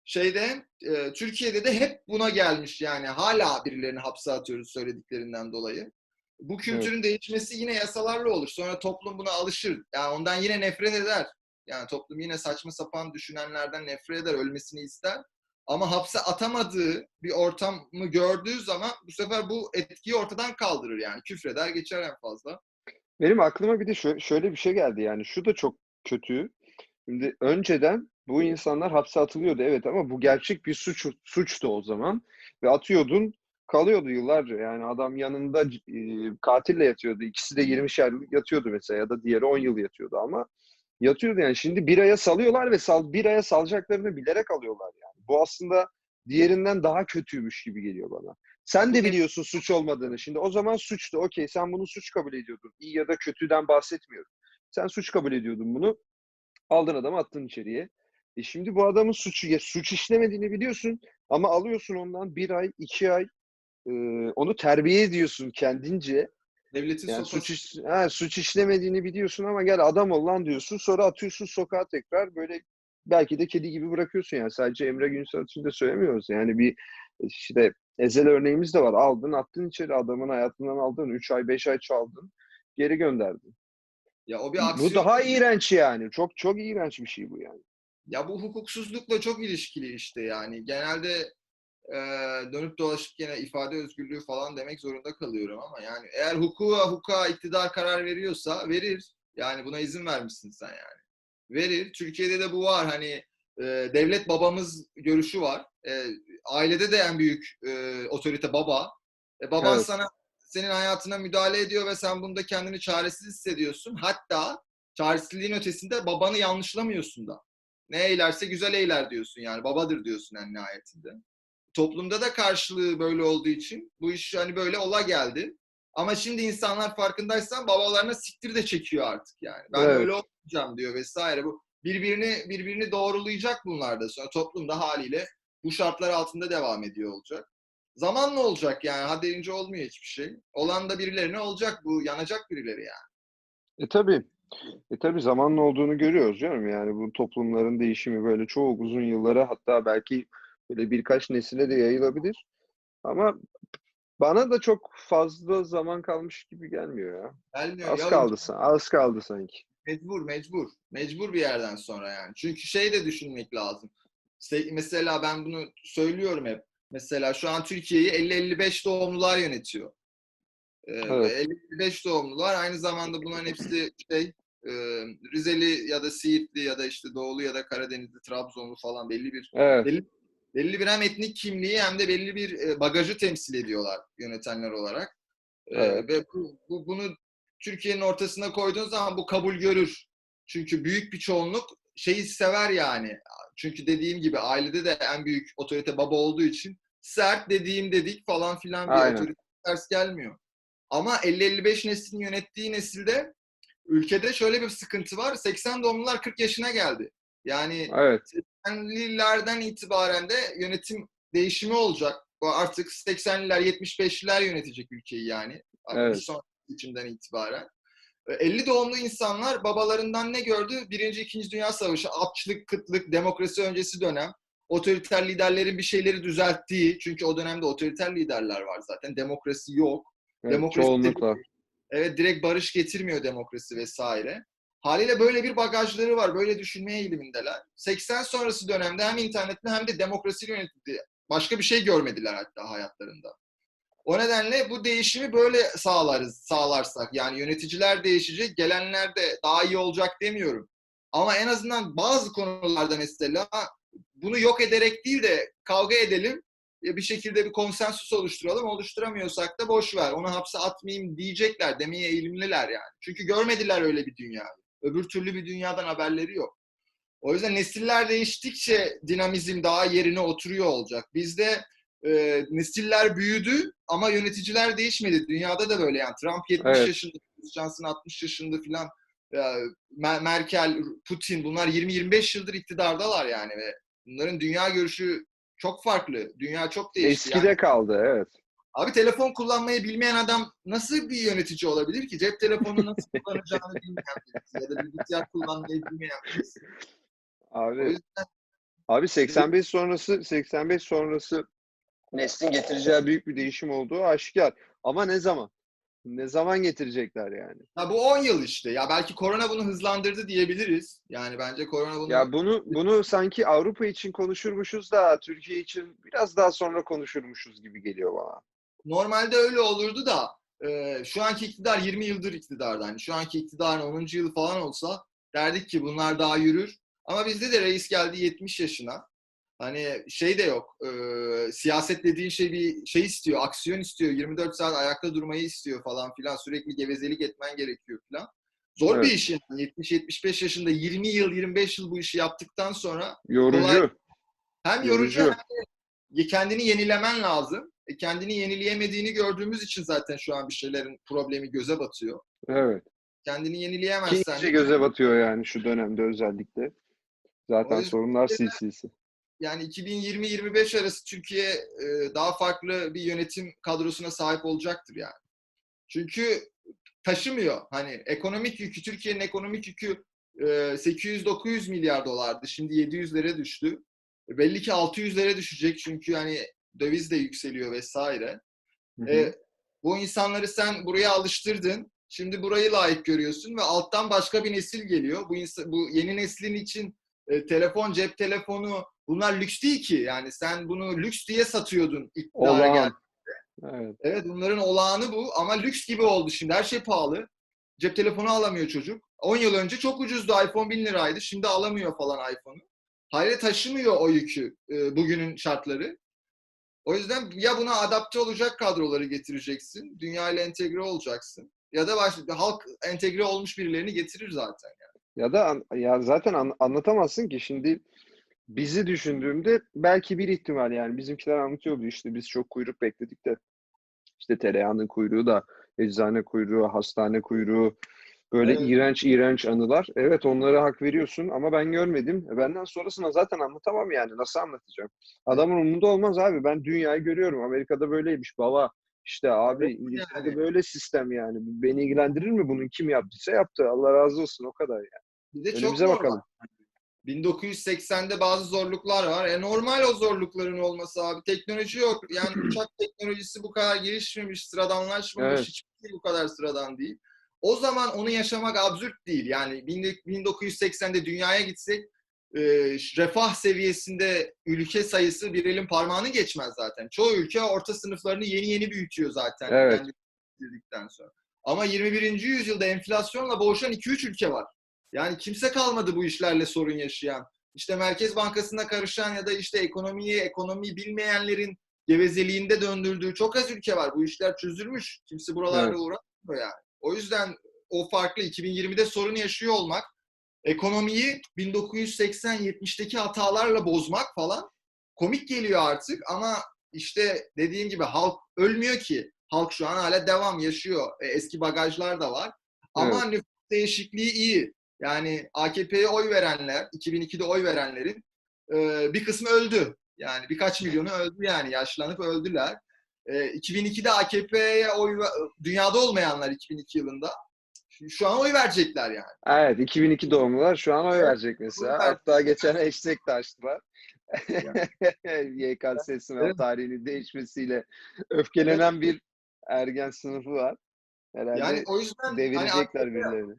Şeyde e, Türkiye'de de hep buna gelmiş yani hala birilerini hapse atıyoruz söylediklerinden dolayı. Bu kültürün değişmesi yine yasalarla olur. Sonra toplum buna alışır. Yani ondan yine nefret eder. Yani toplum yine saçma sapan düşünenlerden nefret eder, ölmesini ister. Ama hapse atamadığı bir ortamı gördüğü zaman bu sefer bu etkiyi ortadan kaldırır yani. Küfreder geçer en fazla. Benim aklıma bir de şö- şöyle bir şey geldi yani şu da çok kötü. Şimdi önceden bu insanlar hapse atılıyordu evet ama bu gerçek bir suç suçtu o zaman ve atıyordun kalıyordu yıllarca yani adam yanında e, katille yatıyordu ikisi de 20'şer yıl yatıyordu mesela ya da diğeri 10 yıl yatıyordu ama yatıyordu yani şimdi bir aya salıyorlar ve sal bir aya salacaklarını bilerek alıyorlar yani bu aslında diğerinden daha kötüymüş gibi geliyor bana. Sen de biliyorsun suç olmadığını. Şimdi o zaman suçtu. Okey sen bunu suç kabul ediyordun. İyi ya da kötüden bahsetmiyorum. Sen suç kabul ediyordun bunu. Aldın adamı attın içeriye. E şimdi bu adamın suçu, ya suç işlemediğini biliyorsun ama alıyorsun ondan bir ay, iki ay e, onu terbiye ediyorsun kendince. Devletin Yani suç, iş- ha, suç işlemediğini biliyorsun ama gel adam ol lan diyorsun. Sonra atıyorsun sokağa tekrar böyle belki de kedi gibi bırakıyorsun yani. Sadece Emre Günsal için de söylemiyoruz. Yani bir işte Ezel örneğimiz de var. Aldın attın içeri adamın hayatından aldın. 3 ay 5 ay çaldın. Geri gönderdin. Ya o bir aksiyon. Bu daha iğrenç yani. Çok çok iğrenç bir şey bu yani. Ya bu hukuksuzlukla çok ilişkili işte yani. Genelde e, dönüp dolaşıp gene ifade özgürlüğü falan demek zorunda kalıyorum ama yani eğer hukuka hukuka iktidar karar veriyorsa verir. Yani buna izin vermişsin sen yani. Verir. Türkiye'de de bu var. Hani e, devlet babamız görüşü var. E, ailede de en büyük e, otorite baba. E, baban Evet. sana senin hayatına müdahale ediyor ve sen bunda kendini çaresiz hissediyorsun. Hatta çaresizliğin ötesinde babanı yanlışlamıyorsun da ne eylerse güzel eyler diyorsun yani babadır diyorsun en nihayetinde. Toplumda da karşılığı böyle olduğu için bu iş hani böyle ola geldi. Ama şimdi insanlar farkındaysan babalarına siktir de çekiyor artık yani. Ben Evet. öyle olmayacağım diyor vesaire. Bu birbirini birbirini doğrulayacak bunlar da sonra toplumda haliyle bu şartlar altında devam ediyor olacak. Zamanla olacak yani. Ha deyince olmuyor hiçbir şey. Olan da birilerine olacak bu. Yanacak birileri yani. E tabii. E tabii zamanla olduğunu görüyoruz canım. Yani bu toplumların değişimi böyle çok uzun yıllara hatta belki böyle birkaç nesile de yayılabilir. Ama bana da çok fazla zaman kalmış gibi gelmiyor ya. Gelmiyor. Az Ya kaldı, az kaldı sanki. Mecbur, mecbur. Mecbur bir yerden sonra yani. Çünkü şey de düşünmek lazım. Se- Mesela ben bunu söylüyorum hep. Mesela şu an Türkiye'yi 50-55 doğumlular yönetiyor. Ee, Evet. 50-55 doğumlular aynı zamanda bunların hepsi şey e, Rizeli ya da Siirtli ya da işte Doğulu ya da Karadenizli, Trabzonlu falan belli bir Evet. belli, belli bir hem etnik kimliği hem de belli bir e, bagajı temsil ediyorlar yönetenler olarak. E, Evet. Ve bu, bu- bunu Türkiye'nin ortasına koyduğun zaman bu kabul görür. Çünkü büyük bir çoğunluk şeyi sever yani. Çünkü dediğim gibi ailede de en büyük otorite baba olduğu için sert dediğim dedik falan filan bir Aynen. otorite ters gelmiyor. Ama 50-55 neslin yönettiği nesilde ülkede şöyle bir sıkıntı var. 80 doğumlular 40 yaşına geldi. Yani Evet. 80'lilerden itibaren de yönetim değişimi olacak. Artık 80'liler, 75'liler yönetecek ülkeyi yani. Evet. Sonraki seçimden itibaren. E, 50 doğumlu insanlar babalarından ne gördü? Birinci, ikinci Dünya Savaşı, açlık, kıtlık, demokrasi öncesi dönem. Otoriter liderlerin bir şeyleri düzelttiği, çünkü o dönemde otoriter liderler var zaten. Demokrasi yok. Evet, Demokrasi çoğunlukla. Evet direkt barış getirmiyor demokrasi vesaire. Haliyle böyle bir bagajları var. Böyle düşünmeye eğilimindeler. 80 sonrası dönemde hem internetle hem de demokrasiyle yönetildi. Başka bir şey görmediler hatta hayatlarında. O nedenle bu değişimi böyle sağlarız, sağlarsak. Yani yöneticiler değişecek, gelenler de daha iyi olacak demiyorum. Ama en azından bazı konularda mesela bunu yok ederek değil de kavga edelim bir şekilde bir konsensus oluşturalım. Oluşturamıyorsak da boş ver. Onu hapse atmayayım diyecekler. Demeye eğilimliler yani. Çünkü görmediler öyle bir dünya. Öbür türlü bir dünyadan haberleri yok. O yüzden nesiller değiştikçe dinamizm daha yerine oturuyor olacak. Bizde e, nesiller büyüdü ama yöneticiler değişmedi. Dünyada da böyle yani. Trump 70 Evet. yaşında, Johnson 60 yaşında filan. E, Mer- Merkel, Putin bunlar 20-25 yıldır iktidardalar yani ve bunların dünya görüşü çok farklı. Dünya çok değişti. Eskide Yani, kaldı evet. abi telefon kullanmayı bilmeyen adam nasıl bir yönetici olabilir ki? Cep telefonu nasıl kullanacağını bilmeyen birisi ya da bilgisayar kullanmayı bilmeyen birisi. O Abi yüzden Abi 85 sonrası 85 sonrası neslin getireceği büyük bir değişim olduğu aşikar. Ama ne zaman? Ne zaman getirecekler yani? Ya bu 10 yıl işte. Ya belki korona bunu hızlandırdı diyebiliriz. Yani bence korona bunu Ya bunu bunu sanki Avrupa için konuşurmuşuz da Türkiye için biraz daha sonra konuşurmuşuz gibi geliyor bana. normalde öyle olurdu da e, şu anki iktidar 20 yıldır iktidarda. Hani şu anki iktidarın 10. yılı falan olsa derdik ki bunlar daha yürür. Ama bizde de reis geldi 70 yaşına. Hani şey de yok. e, siyaset dediğin şey bir şey istiyor, aksiyon istiyor. 24 saat ayakta durmayı istiyor falan filan. Sürekli gevezelik etmen gerekiyor falan. Zor bir Evet. iş yani. 70-75 yaşında 20 yıl, 25 yıl bu işi yaptıktan sonra Yorucu. hem yorucu, Yorucu. hem de kendini yenilemen lazım. E, kendini yenileyemediğini gördüğümüz için zaten şu an bir şeylerin problemi göze batıyor. Evet. Kendini yenileyemezsen iyice göze batıyor yani şu dönemde özellikle. Zaten sorunlar silsilesi. Yani 2020-25 arası Türkiye e, daha farklı bir yönetim kadrosuna sahip olacaktır yani. Çünkü taşımıyor. Hani ekonomik yükü, Türkiye'nin ekonomik yükü e, 800-900 milyar dolardı. Şimdi 700'lere düştü. E, Belli ki 600'lere düşecek çünkü hani döviz de yükseliyor vesaire. Hı hı. E, bu insanları sen buraya alıştırdın. Şimdi burayı layık görüyorsun ve alttan başka bir nesil geliyor. Bu bu yeni neslin için e, telefon, cep telefonu bunlar lüks değil ki. Yani sen bunu lüks diye satıyordun iktidara Olağan. gel. Evet. Evet bunların olağanı bu ama lüks gibi oldu şimdi. Her şey pahalı. Cep telefonu alamıyor çocuk. 10 yıl önce çok ucuzdu. iPhone 1000 liraydı. Şimdi alamıyor falan iPhone'u. Hayır taşımıyor o yükü e, bugünün şartları. O yüzden ya buna adapte olacak kadroları getireceksin. Dünya ile entegre olacaksın. Ya da baş, halk entegre olmuş birilerini getirir zaten. Ya da ya zaten an- anlatamazsın ki şimdi bizi düşündüğümde belki bir ihtimal yani bizimkiler anlatıyordu işte biz çok kuyruk bekledik de işte tereyağının kuyruğu da eczane kuyruğu, hastane kuyruğu böyle Evet. iğrenç iğrenç anılar. Evet onlara hak veriyorsun ama ben görmedim. E, Benden sonrasına zaten anlatamam yani. Nasıl anlatacağım? Adamın umurunda olmaz abi. Ben dünyayı görüyorum. Amerika'da böyleymiş baba. İşte abi Evet, İngiltere'de yani. böyle sistem yani. Beni ilgilendirir mi bunun kim yaptıysa yaptı. Allah razı olsun o kadar yani. Bir de çok Önümüze normal. bakalım. 1980'de bazı zorluklar var. E normal o zorlukların olması abi. Teknoloji yok. Yani uçak teknolojisi bu kadar gelişmemiş, sıradanlaşmamış. Evet. Hiçbir şey bu kadar sıradan değil. O zaman onu yaşamak absürt değil. Yani 1980'de dünyaya gitsek e, refah seviyesinde ülke sayısı bir elin parmağını geçmez zaten. Çoğu ülke orta sınıflarını yeni yeni büyütüyor zaten. Evet. sonra. Ama 21. yüzyılda enflasyonla boğuşan 2-3 ülke var. Yani kimse kalmadı bu işlerle sorun yaşayan. İşte Merkez Bankası'na karışan ya da işte ekonomiyi, ekonomiyi bilmeyenlerin gevezeliğinde döndürdüğü çok az ülke var. Bu işler çözülmüş. Kimse buralarla Evet. uğraşmıyor yani. O yüzden o farklı 2020'de sorun yaşıyor olmak, ekonomiyi 1980-70'teki hatalarla bozmak falan komik geliyor artık ama işte dediğim gibi halk ölmüyor ki. Halk şu an hala devam yaşıyor. E, eski bagajlar da var. Ama nüfus değişikliği iyi. Yani AKP'ye oy verenler, 2002'de oy verenlerin e, bir kısmı öldü. Yani birkaç milyonu öldü yani yaşlanıp öldüler. E, 2002'de AKP'ye oy ve- dünyada olmayanlar 2002 yılında şu- an oy verecekler yani. Evet 2002 doğumlular şu an oy Evet, verecek mesela. oy. Hatta geçen hashtag de açtılar. YKS sınav Evet. tarihinin değişmesiyle öfkelenen bir ergen sınıfı var. Herhalde Yani o yüzden hani devirecekler AKP, birilerini.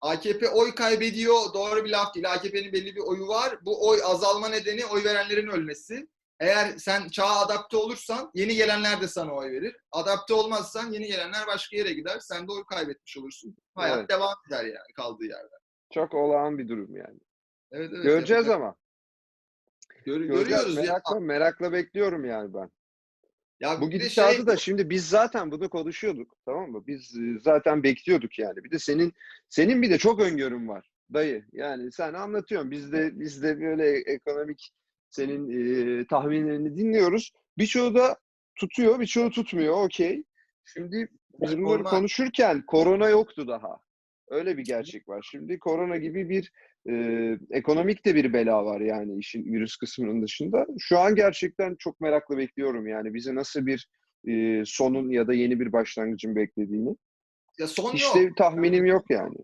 AKP oy kaybediyor doğru bir laf değil. AKP'nin belli bir oyu var. Bu oy azalma nedeni oy verenlerin ölmesi. Eğer sen çağa adapte olursan yeni gelenler de sana oy verir. Adapte olmazsan yeni gelenler başka yere gider. Sen de oy kaybetmiş olursun. Hayat Evet. devam eder yani kaldığı yerde. Çok olağan bir durum yani. Evet, evet, Göreceğiz yapacak- ama. Gör- Göreceğiz. görüyoruz ya. Merakla, merakla bekliyorum yani ben. Ya Bu gidişatı şey- da şimdi biz zaten bunu konuşuyorduk tamam mı? Biz e, zaten bekliyorduk yani. Bir de senin senin bir de çok öngörün var dayı. Yani sen anlatıyorsun. Biz de biz de böyle ekonomik senin e, tahminlerini dinliyoruz. Birçoğu da tutuyor, birçoğu tutmuyor. Okey. Şimdi biz bunları konuşurken korona yoktu daha. Öyle bir gerçek var. Şimdi korona gibi bir e, ekonomik de bir bela var yani işin virüs kısmının dışında. Şu an gerçekten çok merakla bekliyorum yani bizi nasıl bir e, sonun ya da yeni bir başlangıcın beklediğini. ya son İşte yok. tahminim yok yani.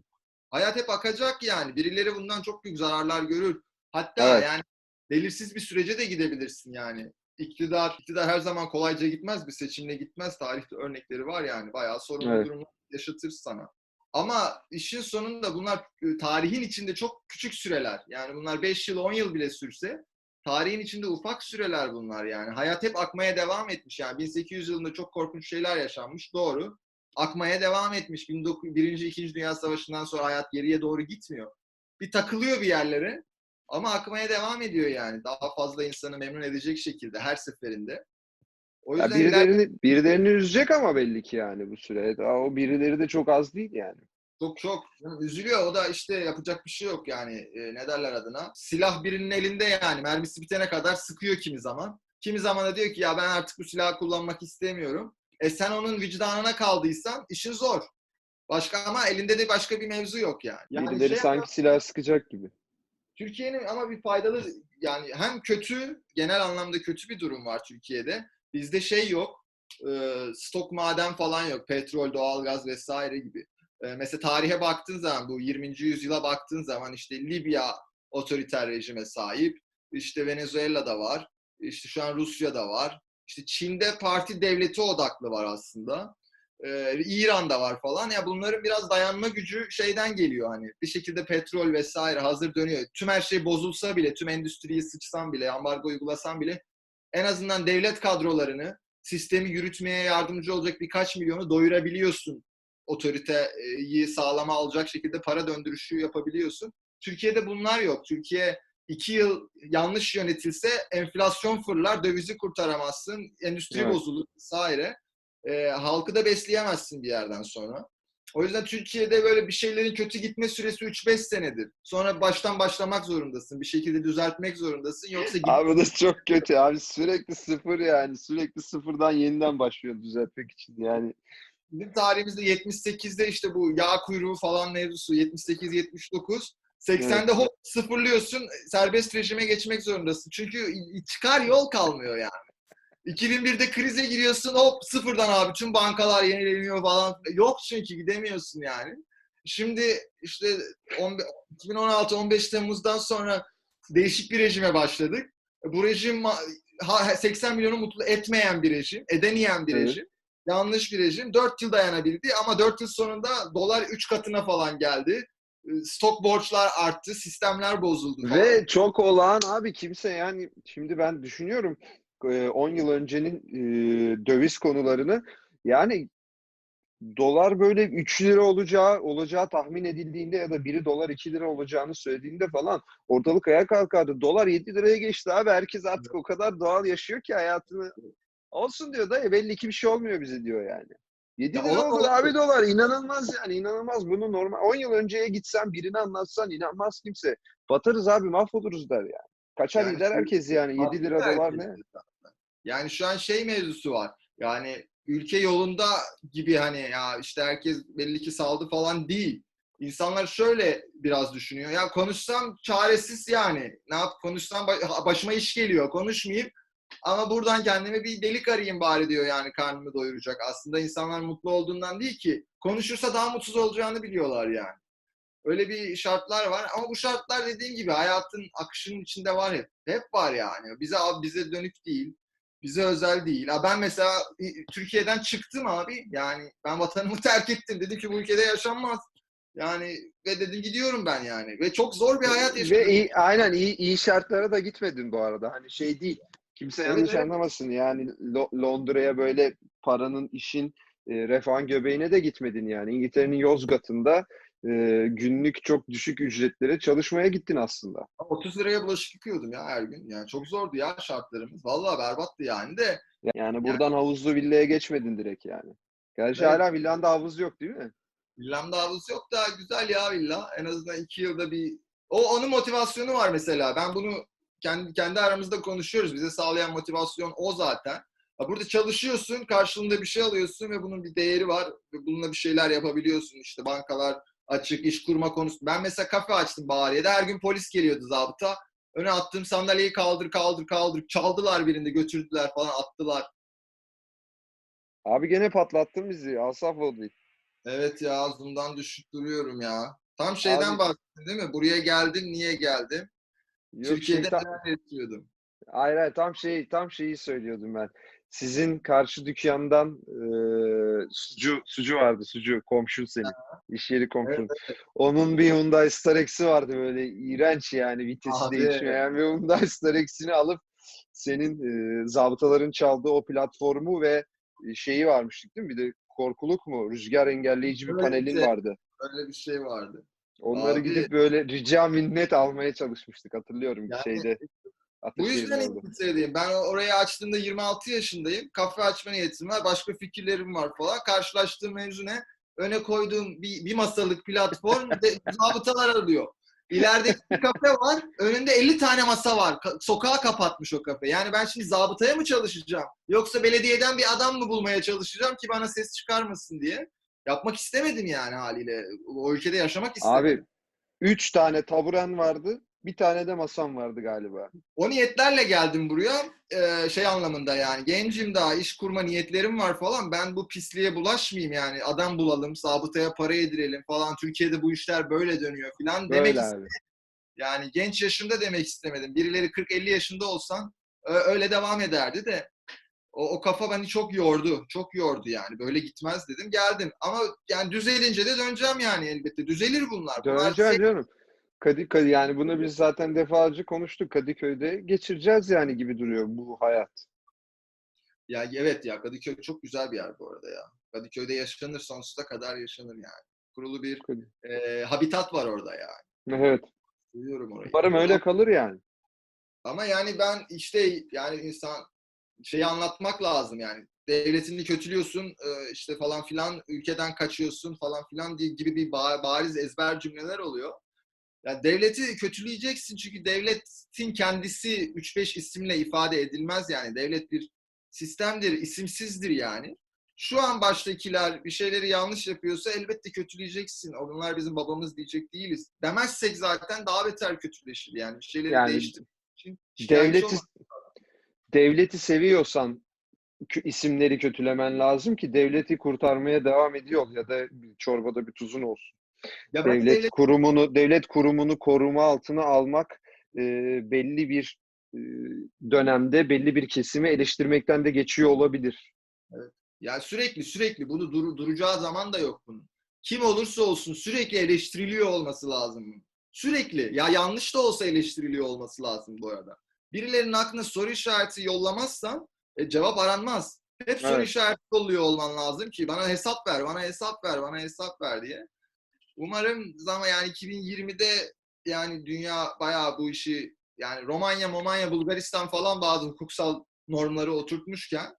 Hayat hep akacak yani. Birileri bundan çok büyük zararlar görür. Hatta Evet. yani belirsiz bir sürece de gidebilirsin yani. iktidar iktidar her zaman kolayca gitmez. Bir seçimle gitmez. Tarihte örnekleri var yani. Bayağı sorunlu Evet. durumlar yaşatır sana. Ama işin sonunda bunlar e, tarihin içinde çok küçük süreler. Yani bunlar 5 yıl, 10 yıl bile sürse tarihin içinde ufak süreler bunlar yani. Hayat hep akmaya devam etmiş. Yani 1800 yılında çok korkunç şeyler yaşanmış. Doğru. Akmaya devam etmiş. 19 Birinci, İkinci Dünya Savaşı'ndan sonra hayat geriye doğru gitmiyor. Bir takılıyor bir yerlere ama akmaya devam ediyor yani. Daha fazla insanı memnun edecek şekilde her seferinde. O Ya yüzden ileride- birilerini, birilerini üzecek ama belli ki yani bu süre. Daha o birileri de çok az değil yani. Çok çok üzülüyor. O da işte yapacak bir şey yok yani. E, ne derler adına? Silah birinin elinde yani. Mermisi bitene kadar sıkıyor kimi zaman. Kimi zaman da diyor ki ya ben artık bu silahı kullanmak istemiyorum. E sen onun vicdanına kaldıysan işin zor. Başka ama elinde de başka bir mevzu yok yani. yani Birileri şey sanki silah sıkacak gibi. Türkiye'nin ama bir faydalı yani hem kötü genel anlamda kötü bir durum var Türkiye'de. Bizde şey yok. e, stok maden falan yok. Petrol, doğalgaz vesaire gibi. E, mesela tarihe baktığın zaman bu 20. yüzyıla baktığın zaman işte Libya otoriter rejime sahip. İşte Venezuela'da var. İşte şu an Rusya'da var. İşte Çin'de parti devleti odaklı var aslında. Ee, İran'da var falan. Ya bunların biraz dayanma gücü şeyden geliyor hani. Bir şekilde petrol vesaire hazır dönüyor. Tüm her şey bozulsa bile, tüm endüstriyi sıçsan bile, ambargo uygulasan bile en azından devlet kadrolarını sistemi yürütmeye yardımcı olacak birkaç milyonu doyurabiliyorsun. Otoriteyi sağlama alacak şekilde para döndürüşü yapabiliyorsun. Türkiye'de bunlar yok. Türkiye iki yıl yanlış yönetilse enflasyon fırlar, dövizi kurtaramazsın, endüstri Evet. bozulur vesaire. E, halkı da besleyemezsin bir yerden sonra. O yüzden Türkiye'de böyle bir şeylerin kötü gitme süresi 3-5 senedir. Sonra baştan başlamak zorundasın. Bir şekilde düzeltmek zorundasın. Yoksa git- Abi bu da çok kötü abi. Sürekli sıfır yani. Sürekli sıfırdan yeniden başlıyor düzeltmek için yani. bizim tarihimizde 78'de işte bu yağ kuyruğu falan mevzusu 78-79 80'de hop sıfırlıyorsun serbest rejime geçmek zorundasın. Çünkü çıkar yol kalmıyor yani. 2001'de krize giriyorsun hop sıfırdan abi tüm bankalar yenileniyor falan. Yok çünkü gidemiyorsun yani. Şimdi işte 2016-15 Temmuz'dan sonra değişik bir rejime başladık. Bu rejim ma- ha- 80 milyonu mutlu etmeyen bir rejim, edemeyen bir Evet. rejim. Yanlış bir rejim. 4 yıl dayanabildi ama 4 yıl sonunda dolar 3 katına falan geldi. Stok borçlar arttı, sistemler bozuldu falan. Ve çok olağan abi kimse yani şimdi ben düşünüyorum 10 yıl öncenin e, döviz konularını yani dolar böyle 3 lira olacağı olacağı tahmin edildiğinde ya da biri dolar 2 lira olacağını söylediğinde falan ortalık ayağa kalkardı. Dolar 7 liraya geçti abi. Herkes artık o kadar doğal yaşıyor ki hayatını. Olsun diyor da belli ki bir şey olmuyor bize diyor yani. 7 Ya lira oldu olan- abi dolar. inanılmaz yani inanılmaz. Bunu normal 10 yıl önceye gitsen birine anlatsan inanmaz kimse. Batarız abi mahvoluruz der yani. Kaçar Yani gider herkes yani. 7 lira dolar ne? Yani şu an şey mevzusu var. Yani ülke yolunda gibi hani ya işte herkes belli ki saldı falan değil. İnsanlar şöyle biraz düşünüyor. Ya konuşsam çaresiz yani. Ne yap konuşsam ba- başıma iş geliyor. Konuşmayayım. Ama buradan kendime bir delik arayayım bari diyor yani karnımı doyuracak. Aslında insanlar mutlu olduğundan değil ki. Konuşursa daha mutsuz olacağını biliyorlar yani. Öyle bir şartlar var ama bu şartlar dediğim gibi hayatın akışının içinde var hep. Hep var yani. Bize bize dönük değil. Bize özel değil. Ha ben mesela Türkiye'den çıktım abi. Yani ben vatanımı terk ettim. Dedim ki bu ülkede yaşanmaz. Yani ve dedim gidiyorum ben yani. Ve çok zor bir hayat yaşadım. Ve iyi, aynen iyi, iyi şartlara da gitmedin bu arada. Hani şey değil. Kimse Evet, yanlış evet. anlamasın. Yani Lo- Londra'ya böyle paranın, işin, e, refahın göbeğine de gitmedin yani. İngiltere'nin Yozgat'ında e, günlük çok düşük ücretlere çalışmaya gittin aslında. 30 liraya bulaşık yıkıyordum ya her gün. Yani çok zordu ya şartlarımız. Vallahi berbattı yani de. Yani buradan havuzlu villaya geçmedin direkt yani. Gerçi Evet. hala villanda havuz yok değil mi? Villamda havuz yok da güzel ya villa. En azından iki yılda bir... O onun motivasyonu var mesela. Ben bunu kendi kendi aramızda konuşuyoruz. Bize sağlayan motivasyon o zaten. Burada çalışıyorsun, karşılığında bir şey alıyorsun ve bunun bir değeri var. Ve bununla bir şeyler yapabiliyorsun. İşte bankalar açık, iş kurma konusu. Ben mesela kafe açtım Bahariye'de. Her gün polis geliyordu zabıta. Öne attığım sandalyeyi kaldır, kaldır, kaldır. Çaldılar birinde, götürdüler falan, attılar. Abi gene patlattın bizi. Asaf oldu. Evet ya Zoom'dan düşüp duruyorum ya. Tam şeyden Abi- bahsettin değil mi? Buraya geldim, niye geldim? Yok, Türkiye'de şeytan- neler yapıyordum? Hayır, hayır tam şey tam şeyi söylüyordum ben. Sizin karşı dükkandan eee sucu sucu vardı. Sucu komşun senin. İş yeri komşun. Onun bir Hyundai Starex'i vardı böyle iğrenç yani vitesi Abi. değişmeyen bir Hyundai Starex'ini alıp senin eee zabıtaların çaldığı o platformu ve şeyi varmıştık değil mi? Bir de korkuluk mu? Rüzgar engelleyici bir Evet, panelin evet. vardı. Öyle bir şey vardı. Onları Abi. gidip böyle rica minnet almaya çalışmıştık hatırlıyorum Yani şeyde. Bu Ataşehir'de yüzden. İngiltere'deyim. Ben orayı açtığımda 26 yaşındayım. Kafe açma niyetim var. Başka fikirlerim var falan. Karşılaştığım mevzu ne? Öne koyduğum bir, bir masalık platform de, zabıtalar arıyor. İleride bir kafe var. Önünde 50 tane masa var. Ka- sokağa kapatmış o kafe. Yani ben şimdi zabıtaya mı çalışacağım? Yoksa belediyeden bir adam mı bulmaya çalışacağım ki bana ses çıkarmasın diye? Yapmak istemedim yani haliyle. O ülkede yaşamak istemedim. Abi üç tane taburen vardı. Bir tane de masam vardı galiba. O niyetlerle geldim buraya. Ee, şey anlamında yani gencim daha iş kurma niyetlerim var falan. Ben bu pisliğe bulaşmayayım yani. Adam bulalım, sabıtaya para yedirelim falan. Türkiye'de bu işler böyle dönüyor falan demek Böyle istemedim. Yani genç yaşımda demek istemedim. Birileri 40-50 yaşında olsan ö- öyle devam ederdi de o, o kafa beni çok yordu. Çok yordu yani. Böyle gitmez dedim. Geldim. Ama yani düzelince de döneceğim yani elbette. Düzelir bunlar. Bunlar Döneceğim canım. Kadıköy yani bunu biz zaten defalarca konuştuk. Kadıköy'de geçireceğiz yani gibi duruyor bu hayat. Ya evet ya Kadıköy çok güzel bir yer bu arada ya. Kadıköy'de yaşanır sonsuza kadar yaşanır yani. Kurulu bir e, habitat var orada yani. Evet. Duyuyorum orayı. Umarım öyle kalır yani. Ama yani ben işte yani insan şeyi anlatmak lazım yani. Devletini kötülüyorsun işte falan filan ülkeden kaçıyorsun falan filan diye gibi bir ba- bariz ezber cümleler oluyor. Yani devleti kötüleyeceksin çünkü devletin kendisi 3-5 isimle ifade edilmez yani. Devlet bir sistemdir, isimsizdir yani. Şu an baştakiler bir şeyleri yanlış yapıyorsa elbette kötüleyeceksin. Onlar bizim babamız diyecek değiliz. Demezsek zaten daha beter kötüleşir yani. Bir şeyleri Yani şikayetçi Devleti devleti seviyorsan isimleri kötülemen lazım ki devleti kurtarmaya devam ediyor ya da çorbada bir tuzun olsun. Ya Devlet devlet- kurumunu devlet kurumunu koruma altına almak e, belli bir e, dönemde belli bir kesimi eleştirmekten de geçiyor olabilir. ya sürekli sürekli bunu dur, duracağı zaman da yok bunun. Kim olursa olsun sürekli eleştiriliyor olması lazım. Sürekli. Ya yanlış da olsa eleştiriliyor olması lazım bu arada. Birilerinin aklına soru işareti yollamazsan e, cevap aranmaz. Hep soru Evet. işareti yolluyor olman lazım ki bana hesap ver, bana hesap ver, bana hesap ver diye. Umarım zaman yani 2020'de yani dünya bayağı bu işi yani Romanya, Momanya, Bulgaristan falan bazı hukuksal normları oturtmuşken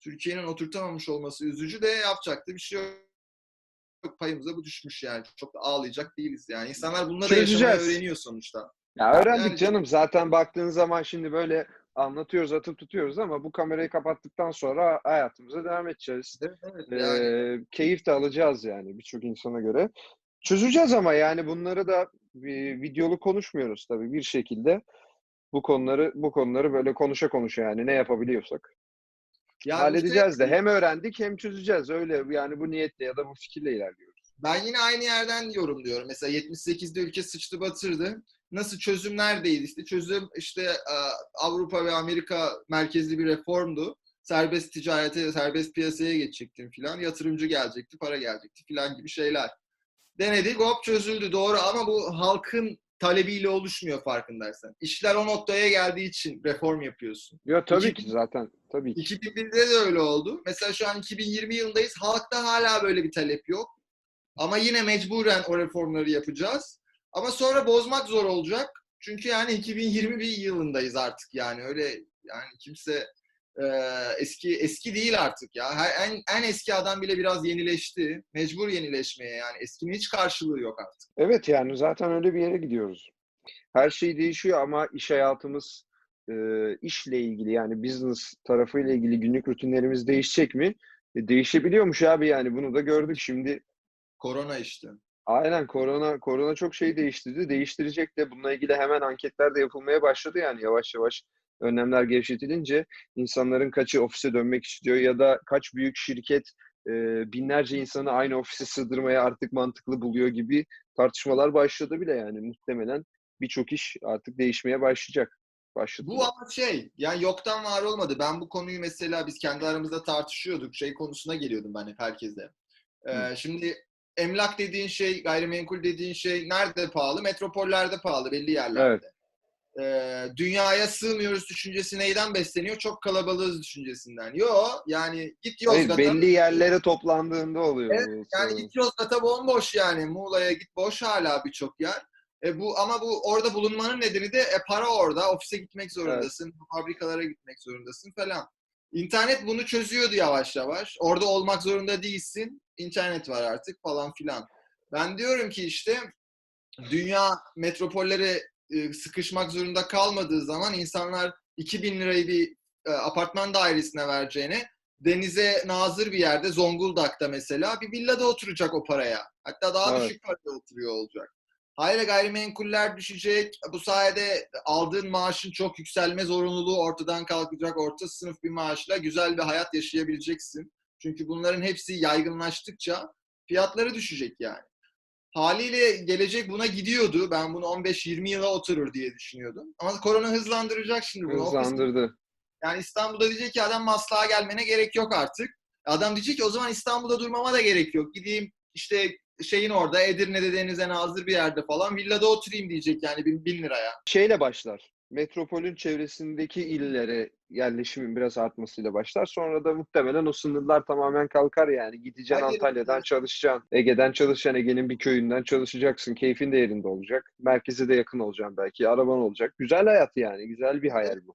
Türkiye'nin oturtamamış olması üzücü de yapacak da bir şey yok. Payımıza bu düşmüş yani. Çok da ağlayacak değiliz yani. İnsanlar bunları yaşamayı Çözeceğiz. öğreniyor sonuçta. Ya öğrendik Yani- canım. Zaten baktığın zaman şimdi böyle anlatıyoruz, atıp tutuyoruz ama bu kamerayı kapattıktan sonra hayatımıza devam edeceğiz. Evet, evet. Ee, Yani keyif de alacağız yani birçok insana göre. Çözeceğiz ama yani bunları da bir videolu konuşmuyoruz tabii bir şekilde. Bu konuları bu konuları böyle konuşa konuşa yani ne yapabiliyorsak yani halledeceğiz işte de. Hem öğrendik hem çözeceğiz. Öyle yani bu niyetle ya da bu fikirle ilerliyoruz. ben yine aynı yerden yorumluyorum. Mesela 78'de ülke sıçtı batırdı. Nasıl çözüm neredeydi? İşte çözüm işte e, Avrupa ve Amerika merkezli bir reformdu. Serbest ticarete, serbest piyasaya geçecektim filan. Yatırımcı gelecekti, para gelecekti filan gibi şeyler. Denedik, hop çözüldü doğru ama bu halkın talebiyle oluşmuyor farkındaysan. İşler o noktaya geldiği için reform yapıyorsun. Ya tabii ki zaten tabii ki. 2001'de de öyle oldu. Mesela şu an 2020 yılındayız. Halkta hala böyle bir talep yok. Ama yine mecburen o reformları yapacağız. Ama sonra bozmak zor olacak. Çünkü yani 2021 yılındayız artık yani öyle yani kimse e, eski eski değil artık ya. Her, en, en eski adam bile biraz yenileşti. Mecbur yenileşmeye yani eskinin hiç karşılığı yok artık. Evet yani zaten öyle bir yere gidiyoruz. Her şey değişiyor ama iş hayatımız e, işle ilgili yani business tarafıyla ilgili günlük rutinlerimiz değişecek mi? E, değişebiliyormuş abi yani bunu da gördük şimdi. Korona işte. Aynen korona korona çok şey değiştirdi. Değiştirecek de bununla ilgili hemen anketler de yapılmaya başladı yani yavaş yavaş önlemler gevşetilince insanların kaçı ofise dönmek istiyor ya da kaç büyük şirket e, binlerce insanı aynı ofise sığdırmaya artık mantıklı buluyor gibi tartışmalar başladı bile yani muhtemelen birçok iş artık değişmeye başlayacak. başladı. Bu ama şey, yani yoktan var olmadı. Ben bu konuyu mesela biz kendi aramızda tartışıyorduk. Şey konusuna geliyordum ben hep herkese. Ee, Hı. şimdi emlak dediğin şey, gayrimenkul dediğin şey nerede pahalı? Metropollerde pahalı, belli yerlerde. Ee, dünyaya sığmıyoruz düşüncesi neyden besleniyor? Çok kalabalığız düşüncesinden. Yo, yani git Hayır, Yozgat'a. belli yerlere toplandığında oluyor Evet, bu. Yani git Yozgat'a bomboş yani. Muğla'ya git boş hala birçok yer. E bu ama bu orada bulunmanın nedeni de e, para orada. Ofise gitmek zorundasın, fabrikalara gitmek zorundasın falan. İnternet bunu çözüyordu yavaş yavaş. Orada olmak zorunda değilsin. İnternet var artık falan filan. Ben diyorum ki işte dünya metropollere e, sıkışmak zorunda kalmadığı zaman insanlar 2000 lirayı bir e, apartman dairesine vereceğine denize nazır bir yerde Zonguldak'ta mesela bir villada oturacak o paraya. Hatta daha Evet. düşük parada oturuyor olacak. Hayır gayrimenkuller düşecek. Bu sayede aldığın maaşın çok yükselme zorunluluğu ortadan kalkacak. Orta sınıf bir maaşla güzel bir hayat yaşayabileceksin. Çünkü bunların hepsi yaygınlaştıkça fiyatları düşecek yani. Haliyle gelecek buna gidiyordu. Ben bunu 15-20 yıla oturur diye düşünüyordum. Ama korona hızlandıracak şimdi bunu. Hızlandırdı. yani İstanbul'da diyecek ki adam Maslak'a gelmene gerek yok artık. Adam diyecek ki o zaman İstanbul'da durmama da gerek yok. Gideyim işte şeyin orada Edirne'de denize nazır bir yerde falan villada oturayım diyecek yani bin, bin liraya. Şeyle başlar. Metropolün çevresindeki illere yerleşimin biraz artmasıyla başlar. Sonra da muhtemelen o sınırlar tamamen kalkar yani. Gideceksin Hayır, Antalya'dan evet. çalışacaksın. Ege'den çalışacaksın. Ege'nin bir köyünden çalışacaksın. Keyfin de yerinde olacak. Merkeze de yakın olacaksın belki. Araban olacak. Güzel hayat yani. Güzel bir hayal bu.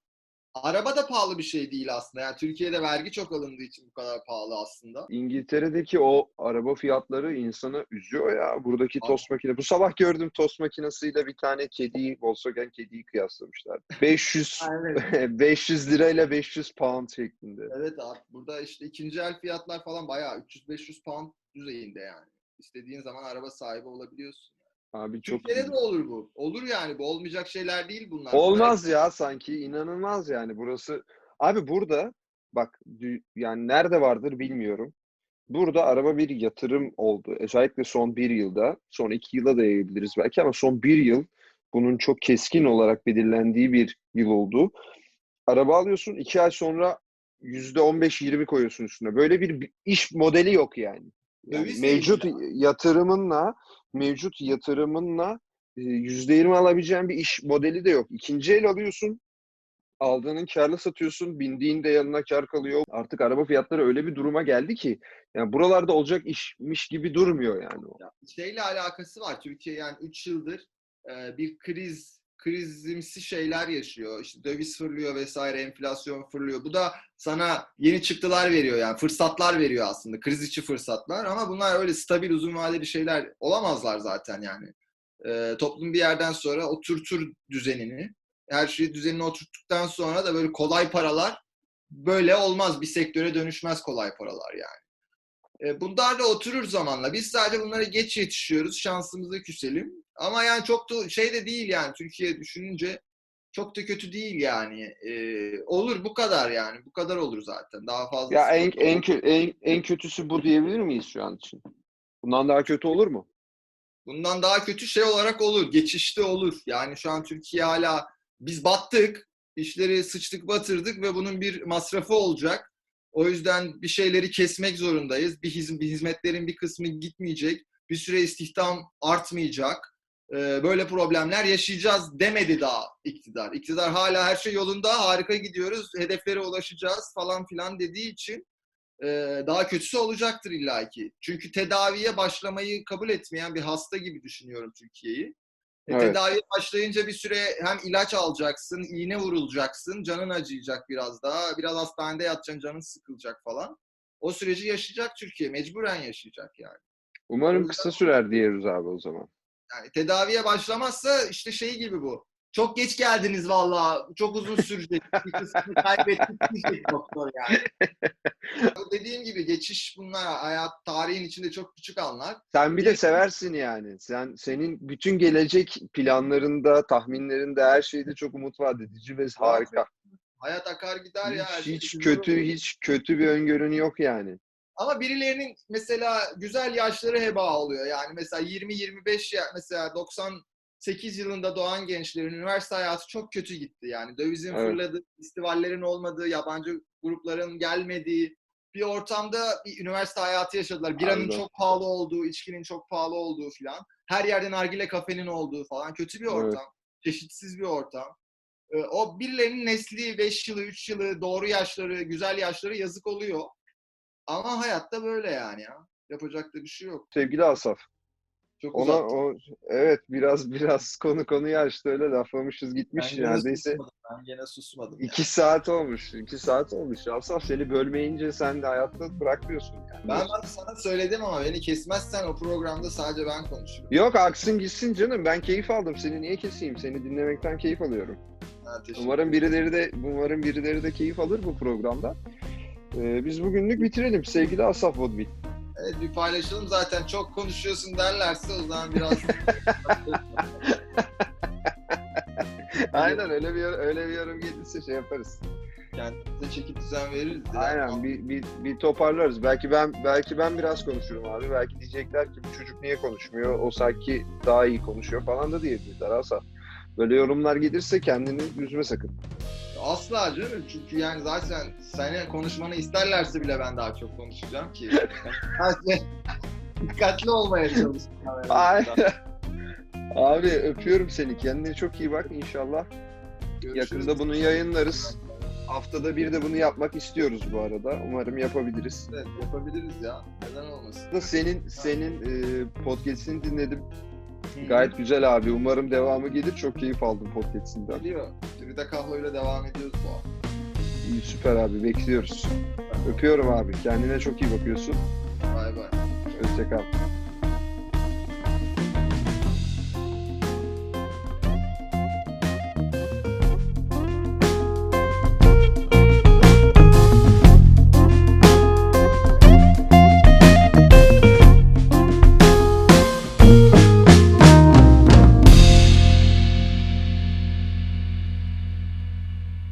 Araba da pahalı bir şey değil aslında. Yani Türkiye'de vergi çok alındığı için bu kadar pahalı aslında. İngiltere'deki o araba fiyatları insanı üzüyor ya. Buradaki Abi. tost makine. Bu sabah gördüm tost makinesiyle bir tane kediyi, Volkswagen kediyi kıyaslamışlar. 500 Evet. 500 lirayla 500 pound şeklinde. Evet abi burada işte ikinci el fiyatlar falan bayağı 300-500 pound düzeyinde yani. İstediğin zaman araba sahibi olabiliyorsun. Abi çok Türkiye'de de olur bu. Olur yani bu olmayacak şeyler değil bunlar. Olmaz ya sanki inanılmaz yani burası. Abi burada bak yani nerede vardır bilmiyorum. Burada araba bir yatırım oldu. Özellikle son bir yılda, son iki yıla da yayabiliriz belki ama son bir yıl bunun çok keskin olarak belirlendiği bir yıl oldu. Araba alıyorsun, iki ay sonra yüzde on beş yirmi koyuyorsun üstüne. Böyle bir iş modeli yok yani. Yani mevcut yatırımınla, mevcut yatırımınla e, yüzde yirmi alabileceğin bir iş modeli de yok. İkinci el alıyorsun, aldığının karlı satıyorsun, bindiğin de yanına kar kalıyor. Artık araba fiyatları öyle bir duruma geldi ki, yani buralarda olacak işmiş gibi durmuyor yani o. Şeyle alakası var. Türkiye yani 3 yıldır e, bir kriz krizimsi şeyler yaşıyor. İşte döviz fırlıyor vesaire, enflasyon fırlıyor. Bu da sana yeni çıktılar veriyor yani fırsatlar veriyor aslında. Kriz içi fırsatlar ama bunlar öyle stabil uzun vadeli şeyler olamazlar zaten yani. E, toplum bir yerden sonra oturtur düzenini. Her şeyi düzenine oturttuktan sonra da böyle kolay paralar böyle olmaz. Bir sektöre dönüşmez kolay paralar yani. E, bunlar da oturur zamanla. Biz sadece bunlara geç yetişiyoruz. Şansımızı küselim. Ama yani çok da şey de değil yani. Türkiye düşününce çok da kötü değil yani. E, olur bu kadar yani. Bu kadar olur zaten. Daha fazla. Ya en, en, kö- en, en kötüsü bu diyebilir miyiz şu an için? Bundan daha kötü olur mu? Bundan daha kötü şey olarak olur. Geçişte olur. Yani şu an Türkiye hala biz battık. işleri sıçtık batırdık ve bunun bir masrafı olacak. O yüzden bir şeyleri kesmek zorundayız. Bir, hiz- bir hizmetlerin bir kısmı gitmeyecek. Bir süre istihdam artmayacak. Ee, böyle problemler yaşayacağız demedi daha iktidar. İktidar hala her şey yolunda, harika gidiyoruz, hedeflere ulaşacağız falan filan dediği için e, daha kötüsü olacaktır illaki. Çünkü tedaviye başlamayı kabul etmeyen bir hasta gibi düşünüyorum Türkiye'yi. E, Evet. Tedaviye başlayınca bir süre hem ilaç alacaksın, iğne vurulacaksın, canın acıyacak biraz daha. Biraz hastanede yatacaksın, canın sıkılacak falan. O süreci yaşayacak Türkiye. Mecburen yaşayacak yani. Umarım kısa sürer diyoruz abi o zaman. Yani tedaviye başlamazsa işte şey gibi bu. Çok geç geldiniz vallahi. Çok uzun sürecek. Bir kısmını kaybettik diyecek doktor yani. Dediğim gibi geçiş bunlar hayat tarihin içinde çok küçük anlar. Sen bir de seversin yani. Sen senin bütün gelecek planlarında, tahminlerinde her şeyde çok umut vaat edici ve harika. Hayat akar gider ya. Hiç, şey hiç kötü, hiç kötü bir öngörün yok yani. Ama birilerinin mesela güzel yaşları heba oluyor. Yani mesela 20-25 ya mesela 2008 yılında doğan gençlerin üniversite hayatı çok kötü gitti. Yani dövizin Evet. fırladığı, festivallerin olmadığı, yabancı grupların gelmediği bir ortamda bir üniversite hayatı yaşadılar. Biranın Aynen. çok pahalı olduğu, içkinin çok pahalı olduğu falan. Her yerde nargile kafenin olduğu falan. Kötü bir Evet. ortam. Çeşitsiz bir ortam. Ee, O birilerinin nesli 5 yılı, 3 yılı, doğru yaşları, güzel yaşları yazık oluyor. Ama hayatta böyle yani ya. Yapacak da bir şey yok. Sevgili Asaf. Çok Ona uzattım. o evet biraz biraz konu konuyu açtı öyle laflamışız gitmiş Ben neredeyse. susmadım. Ben gene susmadım. ya. iki saat olmuş. iki saat olmuş. Asaf seni bölmeyince sen de hayatta bırakmıyorsun yani. Ben, ben sana söyledim ama beni kesmezsen o programda sadece ben konuşurum. Yok aksın gitsin canım. Ben keyif aldım. Seni niye keseyim? Seni dinlemekten keyif alıyorum. Ha, teşekkür Umarım birileri de umarım birileri de keyif alır bu programda. Ee, biz bugünlük bitirelim sevgili Asaf Vodbil. Evet bir paylaşalım zaten çok konuşuyorsun derlerse o zaman biraz Aynen öyle bir öyle bir yorum gelirse şey yaparız. kendimize çeki düzen veririz. ya. Aynen bir, bir, bir toparlarız. Belki ben belki ben biraz konuşurum abi. Belki diyecekler ki bu çocuk niye konuşmuyor? O sanki daha iyi konuşuyor falan da diyebilirler Asaf. Böyle yorumlar gelirse kendini üzme sakın. Asla canım çünkü yani zaten senin konuşmanı isterlerse bile ben daha çok konuşacağım ki. Sadece dikkatli olmaya çalışacağım. yani. Aynen. Abi öpüyorum seni. Kendine çok iyi bak inşallah. Görüşürüz. Yakında bunu yayınlarız. Haftada bir de bunu yapmak istiyoruz bu arada. Umarım yapabiliriz. Evet, yapabiliriz ya. Neden olmasın? Senin senin e, podcast'ini dinledim. Gayet güzel abi. Umarım devamı gelir. Çok keyif aldım podcast'inden. Geliyor. Frida Kahlo'yla devam ediyoruz bu an. İyi süper abi. Bekliyoruz. Öpüyorum abi. Kendine çok iyi bakıyorsun. Bay bay. Hoşçakal.